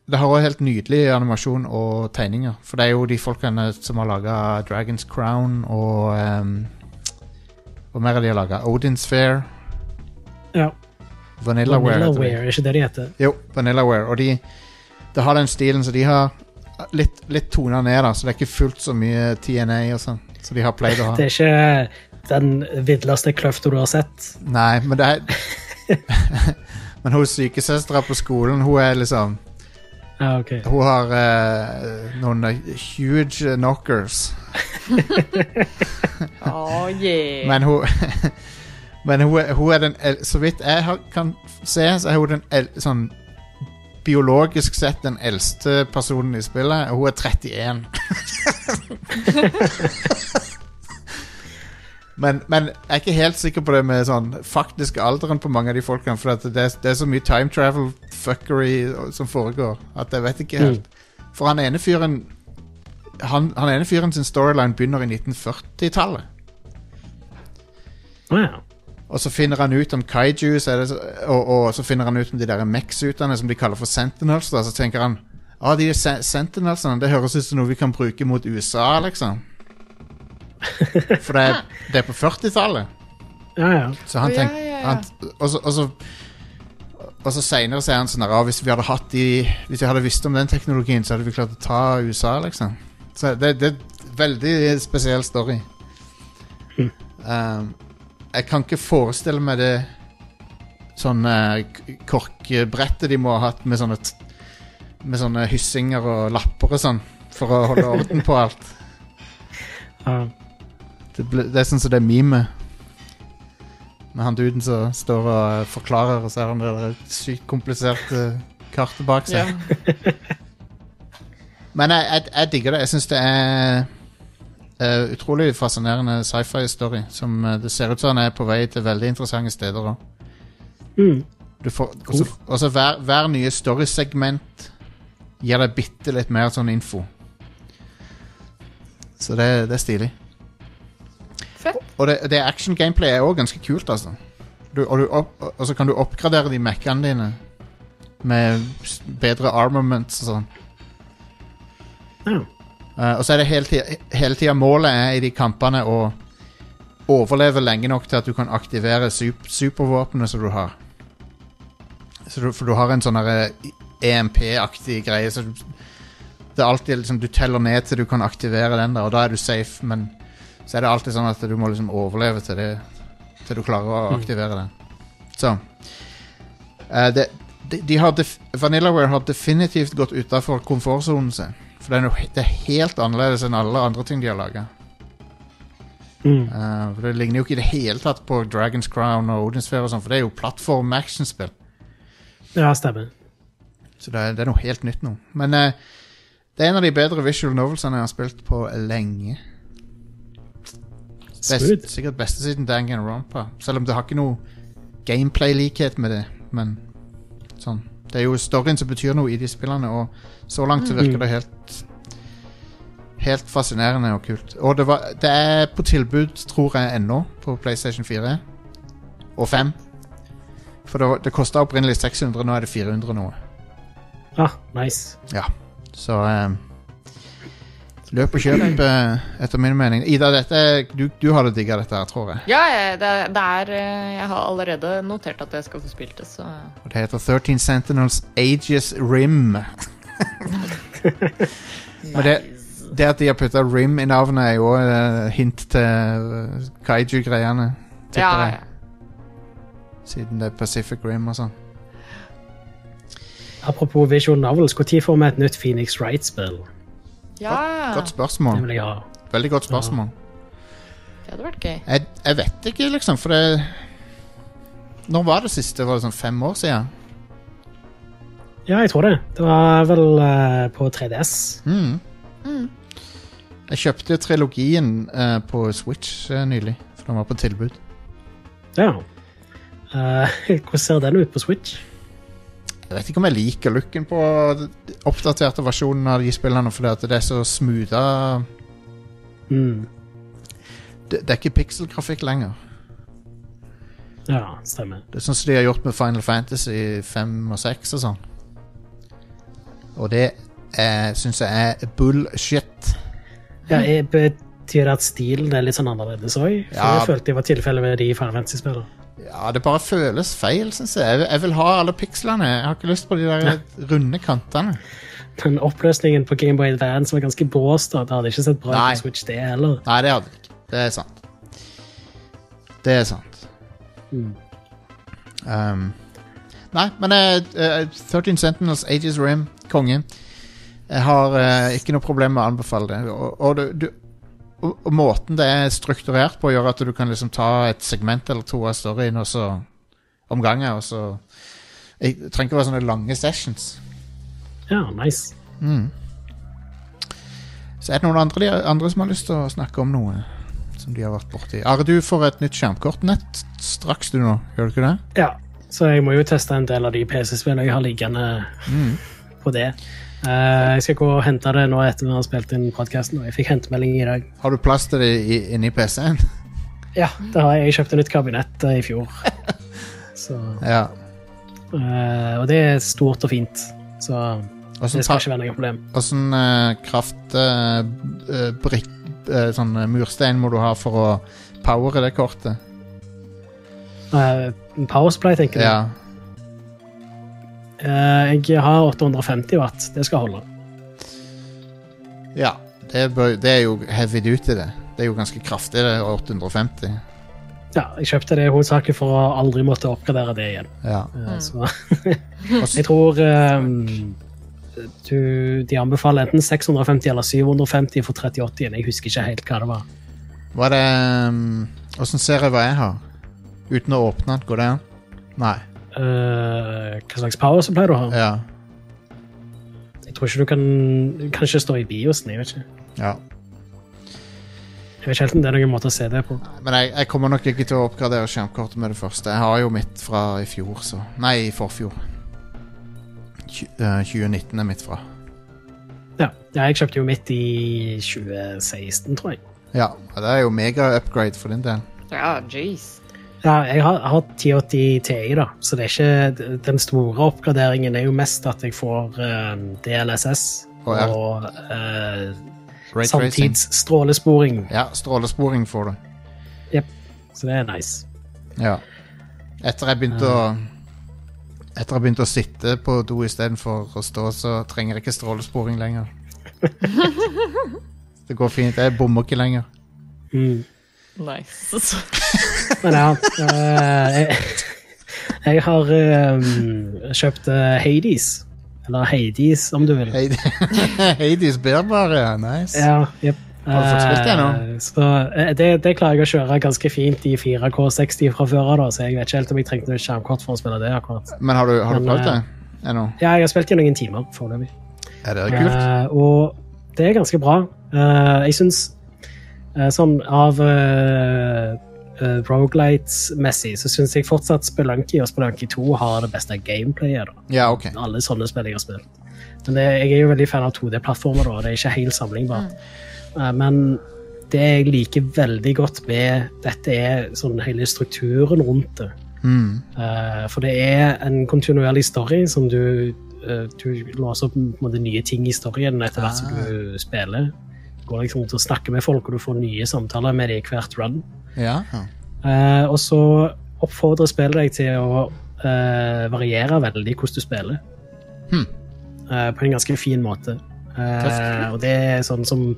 det har også helt nydelig animasjon og tegninger. For det er jo de folkene som har laga Dragons Crown og um, Hva mer er de har laga? Odin's Fair.
Ja.
Vanillaware.
Vanillaware, er ikke det de heter?
Jo, Vanillaware. Og de, de har den stilen, så de har litt, litt tona ned, da. Så det er ikke fullt så mye TNA og sånn. Så de har pleid å ha.
Det er ikke den vidleste kløfta du har sett.
Nei, men det er Men hun sykesøstera på skolen, hun er liksom
Ja, okay.
Hun har eh, noen huge knockers.
Oh, yeah.
Men hun Men hun, hun er den Så vidt jeg kan se, så er hun den sånn Biologisk sett den eldste personen i spillet. og Hun er 31. men, men jeg er ikke helt sikker på det med sånn faktisk alderen på mange av de folkene. For det, er, det er så mye time travel fuckery som foregår at jeg vet ikke helt. For han ene fyren han, han ene fyren sin storyline begynner i 1940-tallet.
Å ja.
Og så finner han ut om kaiju, så det, og, og så finner han ut om de der Mex-utene som de kaller for Sentinels. Da. Så tenker han ah, de Sentinelsene, det høres ut som noe vi kan bruke mot USA, liksom. For det er, det er på 40-tallet.
Ja, ja.
Så han tenker
ja, ja.
Og så, og så, og så senere sier er han sånn at ah, Hvis vi hadde hatt de Hvis vi hadde visst om den teknologien, så hadde vi klart å ta USA, liksom. Så det, det er en veldig spesiell story. Um, jeg kan ikke forestille meg det sånne korkbrettet de må ha hatt med sånne Med sånne hyssinger og lapper og sånn, for å holde orden på alt.
ja.
Det, ble, det er sånn som det er meme. Med han duden som står og forklarer, og så har han det der sykt kompliserte kartet bak seg.
Ja.
Men jeg, jeg, jeg digger det. Jeg syns det er uh, utrolig fascinerende sci-fi-story. Som uh, det ser ut som han er på vei til veldig interessante steder òg.
Mm.
Og så hver, hver nye storysegment gir deg bitte litt mer sånn info. Så det, det er stilig. Og det, det action-gameplay er òg ganske kult, altså. Du, og, du opp, og så kan du oppgradere de Mac-ene dine med bedre armaments og sånn. Eh, og så er det hele tida, målet er i de kampene å overleve lenge nok til at du kan aktivere super, supervåpenet som du har. Så du, for du har en sånn EMP-aktig greie, så det er alltid liksom Du teller ned til du kan aktivere den, der, og da er du safe, men så er det alltid sånn at du må liksom overleve til det Til du klarer å aktivere den. Så uh, det, de, de har Vanillaware har definitivt gått utafor komfortsonen sin. For det er, noe, det er helt annerledes enn alle andre ting de har laga.
Mm.
for det ligner jo ikke i det hele tatt på Dragons Crown og Odins Fair og sånt, for det er jo plattform-actionspill.
ja, stemmer.
Så det er, det er noe helt nytt nå. Men uh, det er en av de bedre visual novelsene jeg har spilt på lenge. Best, sikkert beste siden Danganronpa. Selv om det har ikke noe gameplay-likhet med det. Men sånn Det er jo storyen som betyr noe i de spillene, og så langt så virker det helt Helt fascinerende og kult. Og det, var, det er på tilbud, tror jeg, ennå, på PlayStation 4 og 5. For det, det kosta opprinnelig 600, nå er det 400 noe.
Ah, nice.
Ja, så eh, Løp og kjøp, eh, etter min mening. Ida, dette, er- du, du hadde digga dette, her, tror jeg.
Ja, jeg- det, det er eh, Jeg har allerede notert at jeg skal få spilt det, så
Og Det heter 13 Sentinels Ages Rim. Men det, det at de har putta Rim i navnet, er jo uh, hint til eh, kaiju-greiene. tipper
Ja,
jeg.
ja.
Siden det er Pacific Rim og sånn.
apropos visual novels, når får vi et nytt Phoenix Wright-spill?
Ja,
Godt
Det
spørsmål.
vil jeg ha.
Veldig godt spørsmål.
det hadde vært gøy.
Jeg, jeg vet ikke, liksom, for det Når var det siste? Var det sånn fem år siden?
Ja, jeg tror det. Det var vel uh, på 3DS.
Mm. Jeg kjøpte trilogien uh, på Switch uh, nylig, for den var på tilbud.
Ja. Eh, hvordan ser den ut på Switch?
Jeg vet ikke om jeg liker looken på oppdaterte versjonen av de spillene, fordi det er så smootha
Mm.
det, det er ikke pixelgrafikk lenger.
Ja, stemmer.
Det er sånn som de har gjort med Final Fantasy 5 og 6 og sånn. Og det syns jeg er bullshit.
Ja, jeg Betyr det at stilen er litt sånn annerledes òg?
Ja.
jeg følte det var tilfellet med de Final Fantasy-spillene.
Ja, det bare føles feil, syns jeg. jeg. Vil ha alle pikslene. Jeg har ikke lyst på de der runde kantene.
Den oppløsningen på Gameboy Advance var ganske bråst. da. Det hadde ikke sett bra
Nei.
på Switch, det heller.
Nei, det hadde det ikke. Det er sant. Det er sant.
Mm.
Um, nei, men eh, eh, 13 Sentinels, Ages Rim, konge. Jeg har uh, ikke noe problem med å anbefale det. Og, og, du, du, og, og måten det er strukturert på, gjør at du kan liksom ta et segment eller to av storyen og så om gangen. Og så jeg, trenger ikke være sånne lange sessions.
Ja, nice.
Mm. Så er det noen andre, andre som har lyst til å snakke om noe som de har vært borti? Are, du får et nytt skjermkort nett straks du nå, gjør du ikke det?
Ja, så jeg må jo teste en del av de PC-spillene jeg har liggende på det. Eh, jeg skal gå og hente det nå etter vi har spilt inn podkasten. Jeg fikk hentemelding i dag.
Har du plass til det i, inni PC-en?
Ja, det har jeg. Jeg kjøpte nytt kabinett eh, i fjor. Så,
Ja.
eh, og det er stort og fint. Så
Åssen
det skal ikke være noe problem.
Åssen uh, kraftbrikk uh, Sånn eh, murstein må du ha for å powere det kortet?
Uh, Powersupply, tenker du?
Ja.
Eh, jeg har 850 watt. Det skal holde.
ja. Det, bør, det er jo heavy duty, det. Det er jo ganske kraftig, det. 850.
Ja, jeg kjøpte det hovedsakelig for å aldri måtte oppgradere det igjen.
Ja.
Eh, Så jeg tror um, du, de anbefaler enten 650 eller 750 for 3080. Jeg husker ikke helt hva det var.
Hva er det um, ser jeg hva jeg har? Uten å åpne den, går det an? Nei.
Eh, hva slags power supply du har?
Ja.
Jeg tror ikke du kan Kanskje stå i biosen. Jeg vet ikke
ja.
Jeg vet ikke helt om det er noen måte å se det på.
Men jeg, jeg kommer nok ikke til å oppgradere skjermkortet med det første. Jeg har jo mitt fra i fjor, så Nei, i forfjor. Eh, 2019 er mitt fra.
Ja, ja Jeg kjøpte jo mitt i 2016, tror jeg.
Ja, det er jo mega-upgrade for din del.
Ja, jeez.
Ja, jeg har, har 1080 Ti, da, så det er ikke den store oppgraderingen. er jo mest at jeg får uh, DLSS
Å, ja.
og
uh,
samtidsstrålesporing.
Ja, strålesporing får du.
Så det er nice.
Ja. Etter jeg begynte å Etter jeg begynte å sitte på do istedenfor å stå, så trenger jeg ikke strålesporing lenger. det går fint. Jeg bommer ikke lenger.
Mm.
Nice.
Men ja eh, jeg, jeg har um, kjøpt eh, Hades. Eller Hades, om du vil.
Hades bærbare, ja. Nice.
Ja, yep.
Har du fått spilt det nå?
Eh, Så det, det klarer jeg å kjøre ganske fint i 4K60 fra før av, så jeg vet ikke helt om jeg trengte noe skjermkort for å spille det. akkurat.
Men har du, har du prøvd det ennå?
Ja, jeg har spilt i noen timer foreløpig.
Er det kult?
Og det er ganske bra. Uh, jeg syns sånn av uh, Rogelights-messig så syns jeg fortsatt Spelunky og Spelunky 2 har det beste gameplayet. da.
Ja, ok.
Alle sånne spill jeg har spilt. Men det, jeg er jo veldig fan av 2D-plattformer, og det er ikke helt sammenlignbart. Eh, men det jeg liker veldig godt med dette, er sånn hele strukturen rundt det.
Mm.
Eh, for det er en kontinuerlig story som du eh, Du låser opp måte, nye ting i storyen etter hvert som du spiller. Går liksom rundt og snakker med folk, og du får nye samtaler med dem i hvert run.
Ja.
Eh, og så oppfordrer spillet deg til å eh, variere veldig hvordan du spiller.
Hmm.
Eh, på en ganske fin måte. Eh, og det er sånn som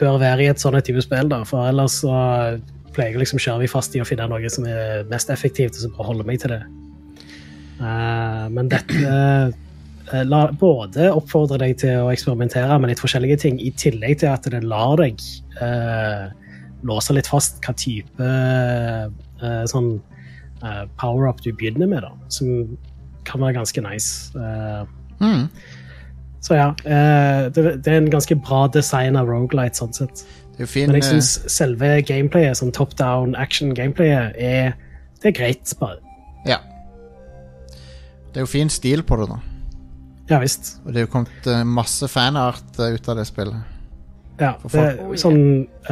bør være i et sånt type spill, da. For ellers så pleier jeg liksom kjøre meg fast i å finne noe som er mest effektivt, og så bare holde meg til det. Eh, men dette la, både oppfordrer deg til å eksperimentere med litt forskjellige ting, i tillegg til at det lar deg eh, låse litt fast hva type eh, sånn eh, power-up du begynner med, da, som kan være ganske nice. Eh,
Mm.
så ja, eh, det, det er en ganske bra design av Rogalight, sånn sett.
Det fin
Men jeg
eh,
syns selve gameplayet, sånn top down action-gameplayet, er, det er greit, bare.
Ja. Det er jo fin stil på det, da.
Ja visst.
Og det er jo kommet eh, masse fanart eh, ut av det spillet.
Ja, det, sånn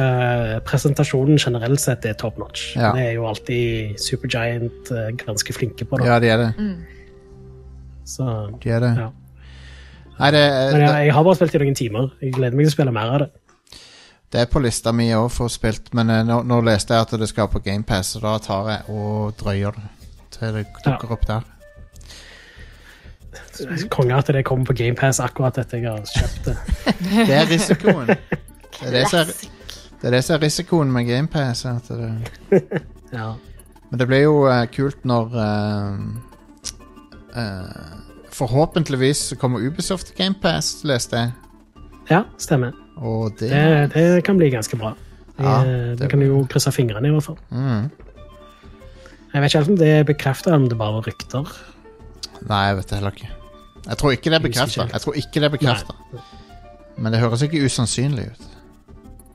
eh, Presentasjonen generelt sett er top notch.
Ja.
Det er jo alltid Supergiant uh, ganske flinke på det.
Ja, de er det.
Så,
De er det.
ja.
Nei, det,
Men jeg, jeg har bare spilt i noen timer. Jeg gleder meg til å spille mer av det.
det er på lista mi òg for spilt, men eh, nå, nå leste jeg at det skal på GamePass, så da tar jeg og drøyer det til det dukker opp der.
Konge at det kommer på GamePass akkurat etter jeg har kjøpt det.
Det er risikoen. Det er det som er, det er, det som er risikoen med GamePass.
Ja.
men det blir jo eh, kult når uh, uh, Forhåpentligvis kommer Ubisoft til GamePass, leste jeg.
ja, stemmer.
Og det,
Det, det kan bli ganske bra. Jeg,
Ja,
eh,
det-
det kan jo krysse fingrene, i hvert fall.
mm.
Jeg vet ikke helt om det er bekreftet, eller om det bare var rykter.
Nei, jeg vet det heller ikke. Jeg tror ikke det er bekrefta. Jeg tror ikke det er bekrefta. Men det høres ikke usannsynlig ut.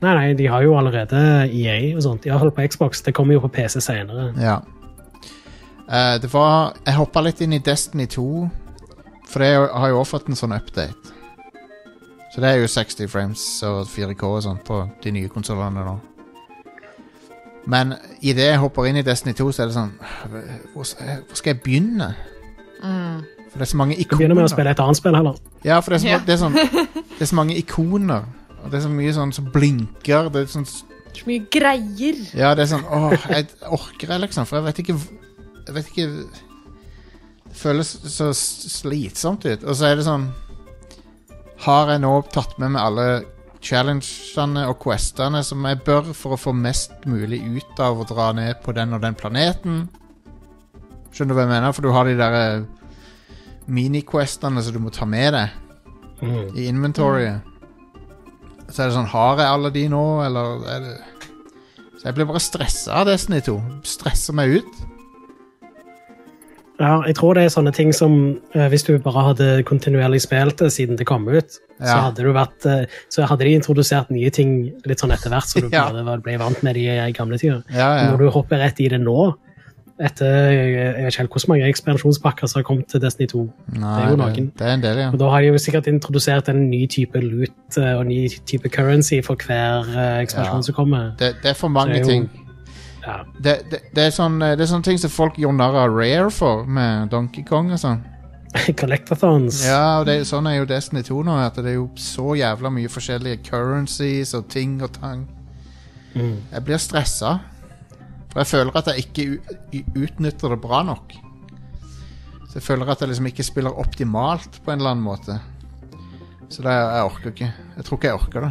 Nei, nei, de har jo allerede EA og sånt. Iallfall på Xbox. Det kommer jo på PC senere.
Ja. Uh, det var Jeg hoppa litt inn i Destiny 2, for det har jo også fått en sånn update. Så det er jo 60 frames og 4K og sånn på de nye konsollene nå. Men idet jeg hopper inn i Destiny 2, så er det sånn hvor skal jeg begynne? For det er så mange
Du begynner med å spille et annet spill heller.
Ja, for det er, så,
Ja.
det, er sånn, det er så mange ikoner. Og det er så mye sånn som blinker. Det er sånn
Så mye greier.
Ja, det er sånn Åh, jeg orker jeg, liksom? For jeg vet ikke Jeg vet ikke Det føles så slitsomt ut. Og så er det sånn Har jeg nå tatt med meg alle challengene og questene som jeg bør for å få mest mulig ut av å dra ned på den og den planeten? Skjønner du hva jeg mener? For du har de der miniquestene mini-questene som du må ta med deg
Mm.
i inventoryet. Så er det sånn Har jeg alle de nå, eller er det Så jeg blir bare stressa av Destiny 2. Stresser meg ut.
Ja, jeg tror det er sånne ting som eh, Hvis du bare hadde kontinuerlig spilt det siden det kom ut, så, hadde du vært, eh, så hadde de introdusert nye ting litt sånn etter hvert, så du
Ja.
bare ble vant med de i gamle tider.
Ja, ja.
Når du hopper rett i det nå, etter jeg vet ikke helt hvor mange ekspedisjonspakker som har kommet til Destiny 2,
Nei,
det er jo noen.
det er en del, ja.
og da har de jo sikkert introdusert en ny type loot og og ny type currency for hver ekspedisjon
Ja.
som kommer.
Det, det er for mange
det jo-
ting.
Ja.
Det, det, det, er sånn, det er sånne ting som folk gjør narr av Rare for, med Donkey Kong og sånn.
Collectathons.
Ja, og det, sånn er jo Destiny 2 nå, at det er jo så jævla mye forskjellige currencies og ting og tang.
Mm.
Jeg blir stressa. For jeg føler at jeg ikke utnytter det bra nok. Så jeg føler at jeg liksom ikke spiller optimalt på en eller annen måte. Så det, jeg orker ikke. Jeg tror ikke jeg orker det.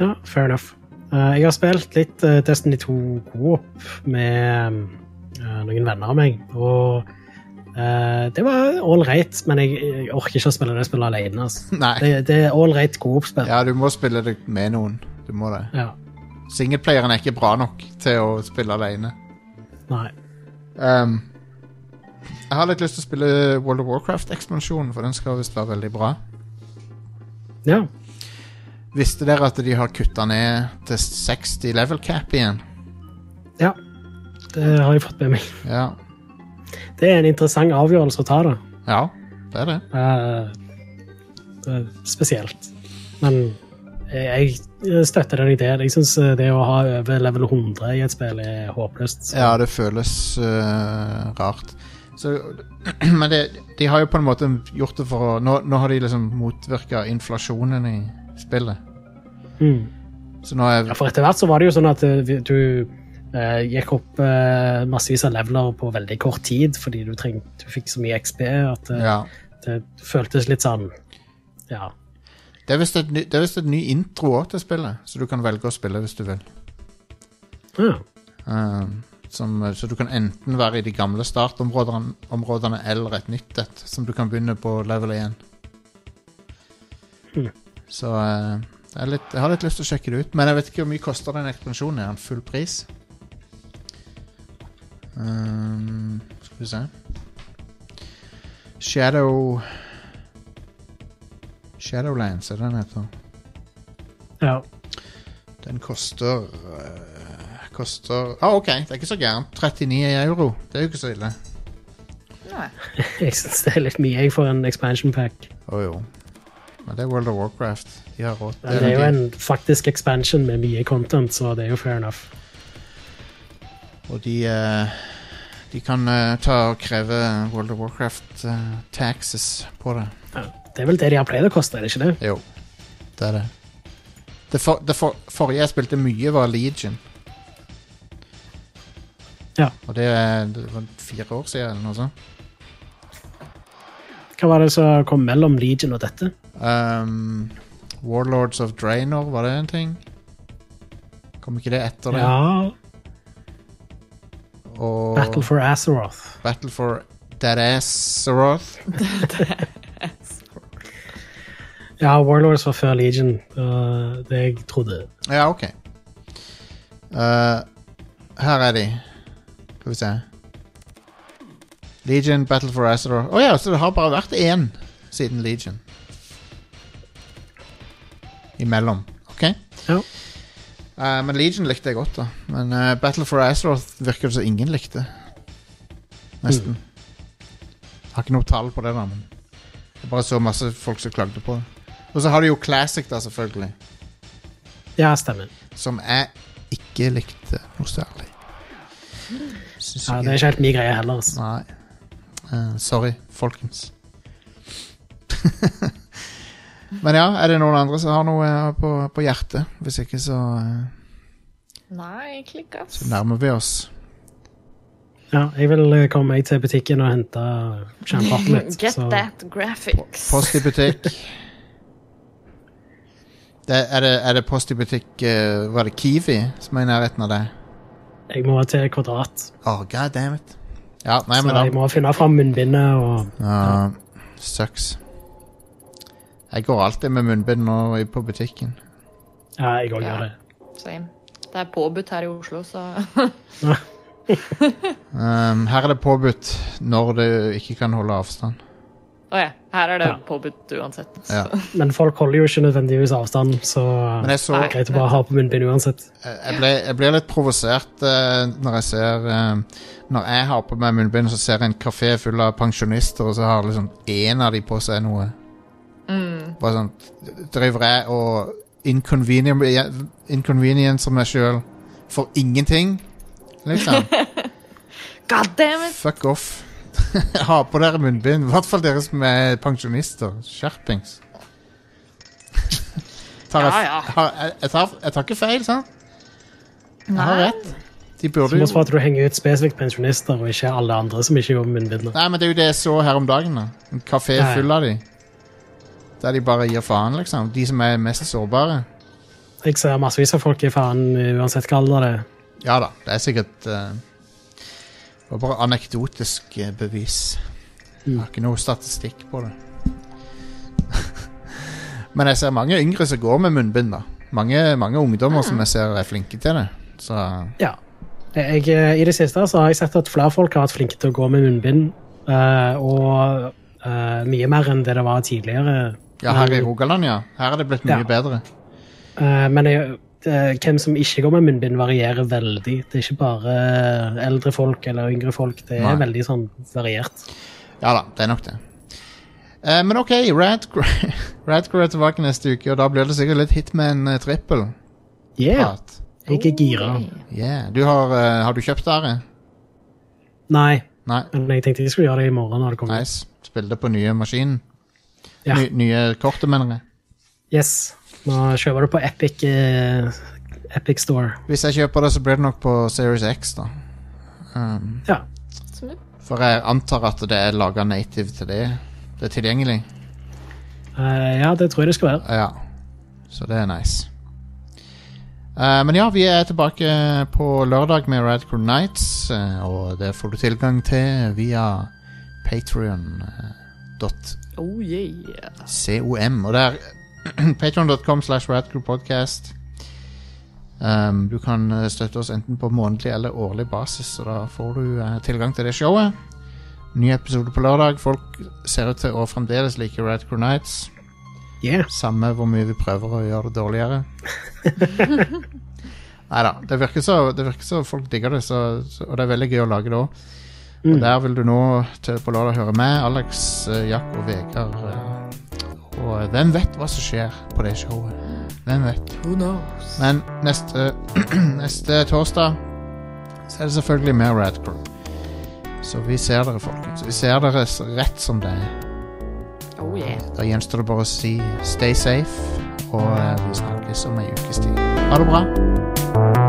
Ja, fair enough. Eh, jeg har spilt litt eh, Destiny 2 Coop med eh, noen venner av meg, og det var right, men jeg, orker ikke å spille det spillet alene. Altså. Det, det er right Coop-spill.
Ja, du må spille det med noen. Du må det.
Ja.
Singleplayeren er ikke bra nok til å spille alene.
Nei.
Um, jeg har litt lyst til å spille World of Warcraft-ekspansjonen, for den skal visst være veldig bra.
Ja.
Visste dere at de har kutta ned til 60 level cap igjen?
ja. Det har jeg fått med meg.
Ja,
Det er en interessant avgjørelse å ta, da.
ja det er det.
Uh, det er spesielt. Men jeg, jeg støtter den ideen. Jeg syns det å ha over level 100 i et spill er håpløst. Så-
Ja, det føles uh, rart. Så, men det, de har jo på en måte gjort det for å Nå, nå har de liksom motvirka inflasjonen i spillet.
Mm.
Så nå er
Ja, for etter hvert så var det jo sånn at eh, du uh, gikk opp uh, massevis av leveler på veldig kort tid fordi du, du fikk så mye XP at eh,
Ja.
det føltes litt sånn Ja.
Det er visst et, ny- det er visst et ny intro også til spillet, så du kan velge å spille hvis du vil.
ja.
Um, Som, så du kan enten være i de gamle startområdene områdene, eller et nytt et, som du kan begynne på level 1.
Hmm.
Så eh, det er litt, jeg har litt lyst til å sjekke det ut, men jeg vet ikke hvor mye koster den ekspansjonen. Er den full pris? Um, skal vi se Shadow Shadowlands, er det den heter?
Ja.
Den koster uh, Koster ah, OK, det er ikke så gærent. 39 euro. Det er jo ikke så ille.
Nei.
Jeg syns det er litt mye jeg for en expansion pack.
Å jo. Men det er World of Warcraft. De har råd.
det. det er jo en faktisk expansion med mye content, så det er jo fair enough.
Og de uh, De kan uh, ta og kreve World of Warcraft taxes på det.
Ja. Det er vel det de har pleid å koste, er det ikke det?
Jo, det er det. Det, for, det for, forrige jeg spilte mye, var Legion.
Ja.
Og det, det var fire år siden, eller noe sånt.
Hva var det som kom mellom Legion og dette?
Um, Warlords of Draenor, var det en ting? Kom ikke det etter det?
Ja,
Og
Battle for Azeroth.
Battle for Dead Azeroth.
Ja, Warlords var før Legion. uh, det jeg trodde.
Ja, ok. Uh, her er de. Skal vi se. Legion, Battle for Azeroth. Å ja, så det har bare vært én siden Legion. Imellom. OK.
Ja.
Uh, men Legion likte jeg godt, da. Men uh, Battle for Azeroth virker det som ingen likte. Nesten. Har ikke noe tall på det, da, men jeg bare så masse folk som klagde på det. Og så har du jo Classic, da, selvfølgelig.
Ja, stemmer.
Som jeg ikke likte noe særlig.
Ja, det er ikke helt min greie heller. Altså.
Nei. Uh, sorry, folkens. Men ja, er det noen andre som har noe eh, på, på hjertet? Hvis ikke, så, uh,
Nei, klikk, ass.
så nærmer vi oss.
Ja, jeg vil komme meg til butikken og hente champagne.
Get
så-
that graphics.
Post i butikk. Det, er, det, er det post i butikk uh, Var det Kiwi som er i nærheten av det?
Jeg må til Kvadrat,
Oh, god damn it. Ja, nei,
så
men da
jeg må finne fram munnbindet og
Ja, Sucks. Jeg går alltid med munnbind nå på butikken.
Ja, jeg òg
Ja.
gjør det.
Same. Det er påbudt her i Oslo, så
Um, her er det påbudt når du ikke kan holde avstand.
Å ja. Her er det
Ja.
påbudt uansett.
Ja.
Men folk holder jo ikke nødvendigvis avstand, så
så,
det
er
greit å bare ha på munnbind uansett.
jeg, ble, jeg blir litt provosert uh, når jeg ser uh, Når jeg har på meg munnbind, så ser jeg en kafé full av pensjonister, og så har liksom én av de på seg noe. Bare sånn Driver jeg og inconvenien- inconveniencer meg sjøl for ingenting, liksom?
God damn it!
Fuck off. ha på dere munnbind. I hvert fall dere som er pensjonister. Skjerpings. tar jeg,
Ja, ja.
Jeg, jeg, tar, jeg tar ikke feil, sant? Jeg har rett. De burde
Så
jo
må for at du henger ut spesifikt pensjonister, og ikke alle andre som ikke går med munnbind.
Nei, men det er jo det jeg så her om dagen. da En kafé
ja.
full av de. Der de bare gir faen, liksom. De som er mest sårbare.
Jeg ser massevis av folk i faen uansett hva alder det er.
Ja da, det er sikkert eh, Det var bare anekdotisk eh, bevis. Jeg har ikke noe statistikk på det. Men jeg ser mange yngre som går med munnbind. da Mange, mange ungdommer som jeg ser er flinke til det. Så
Ja. Jeg, I det siste så har jeg sett at flere folk har vært flinke til å gå med munnbind, eh, og eh, mye mer enn det det var tidligere.
ja, her i Rogaland, ja. Her er det blitt mye
Ja.
bedre.
Eh, men jeg, det, hvem som ikke går med munnbind, varierer veldig. Det er ikke bare eldre folk eller yngre folk. Det er
Nei.
veldig sånn variert.
Ja da, det er nok det. Eh, men OK, Radcrew er tilbake neste uke, og da blir det sikkert litt Hitman uh, trippel.
Yeah,
prat.
jeg er gira.
Yeah. Du har, uh, har du kjøpt det?
Nei,
Nei.
men jeg tenkte jeg skulle gjøre det i morgen når det kommer.
Nice. Spill det på nye maskinen.
Ja.
Nye, nye kortet, mener jeg.
Yes. Nå kjøper du på Epic, eh, Epic Store.
Hvis jeg kjøper det, så blir det nok på Series X, da. Um,
Ja.
For jeg antar at det er laga native til det. Det er tilgjengelig.
Uh, ja, det tror jeg det skal være.
Ja. Så det er nice. Uh, men ja, vi er tilbake på lørdag med Radcrew Nights, og det får du tilgang til via patrion.com.
Oh yeah.
Og det patreon.com slash radcrewpodcast. Um, du kan eh, støtte oss enten på månedlig eller årlig basis, og da får du uh, tilgang til det showet. Ny episode på lørdag. Folk ser ut til å fremdeles like Radcrew Nights.
Yeah.
Samme hvor mye vi prøver å gjøre det dårligere. Nei da. Det virker så det virker så folk digger det, så, så, og det er veldig gøy å lage det òg. Og der vil du nå til på lørdag høre meg, Alex, eh, Jack og Vegard. Og hvem vet hva som skjer på det showet? Hvem vet?
Who knows?
Men neste, neste torsdag så er det selvfølgelig mer Radcrew. Så vi ser dere, folkens. Vi ser dere rett som det er.
Oh yeah.
Da gjenstår det bare å si stay safe, og vi snakkes om ei ukes tid. Ha det bra.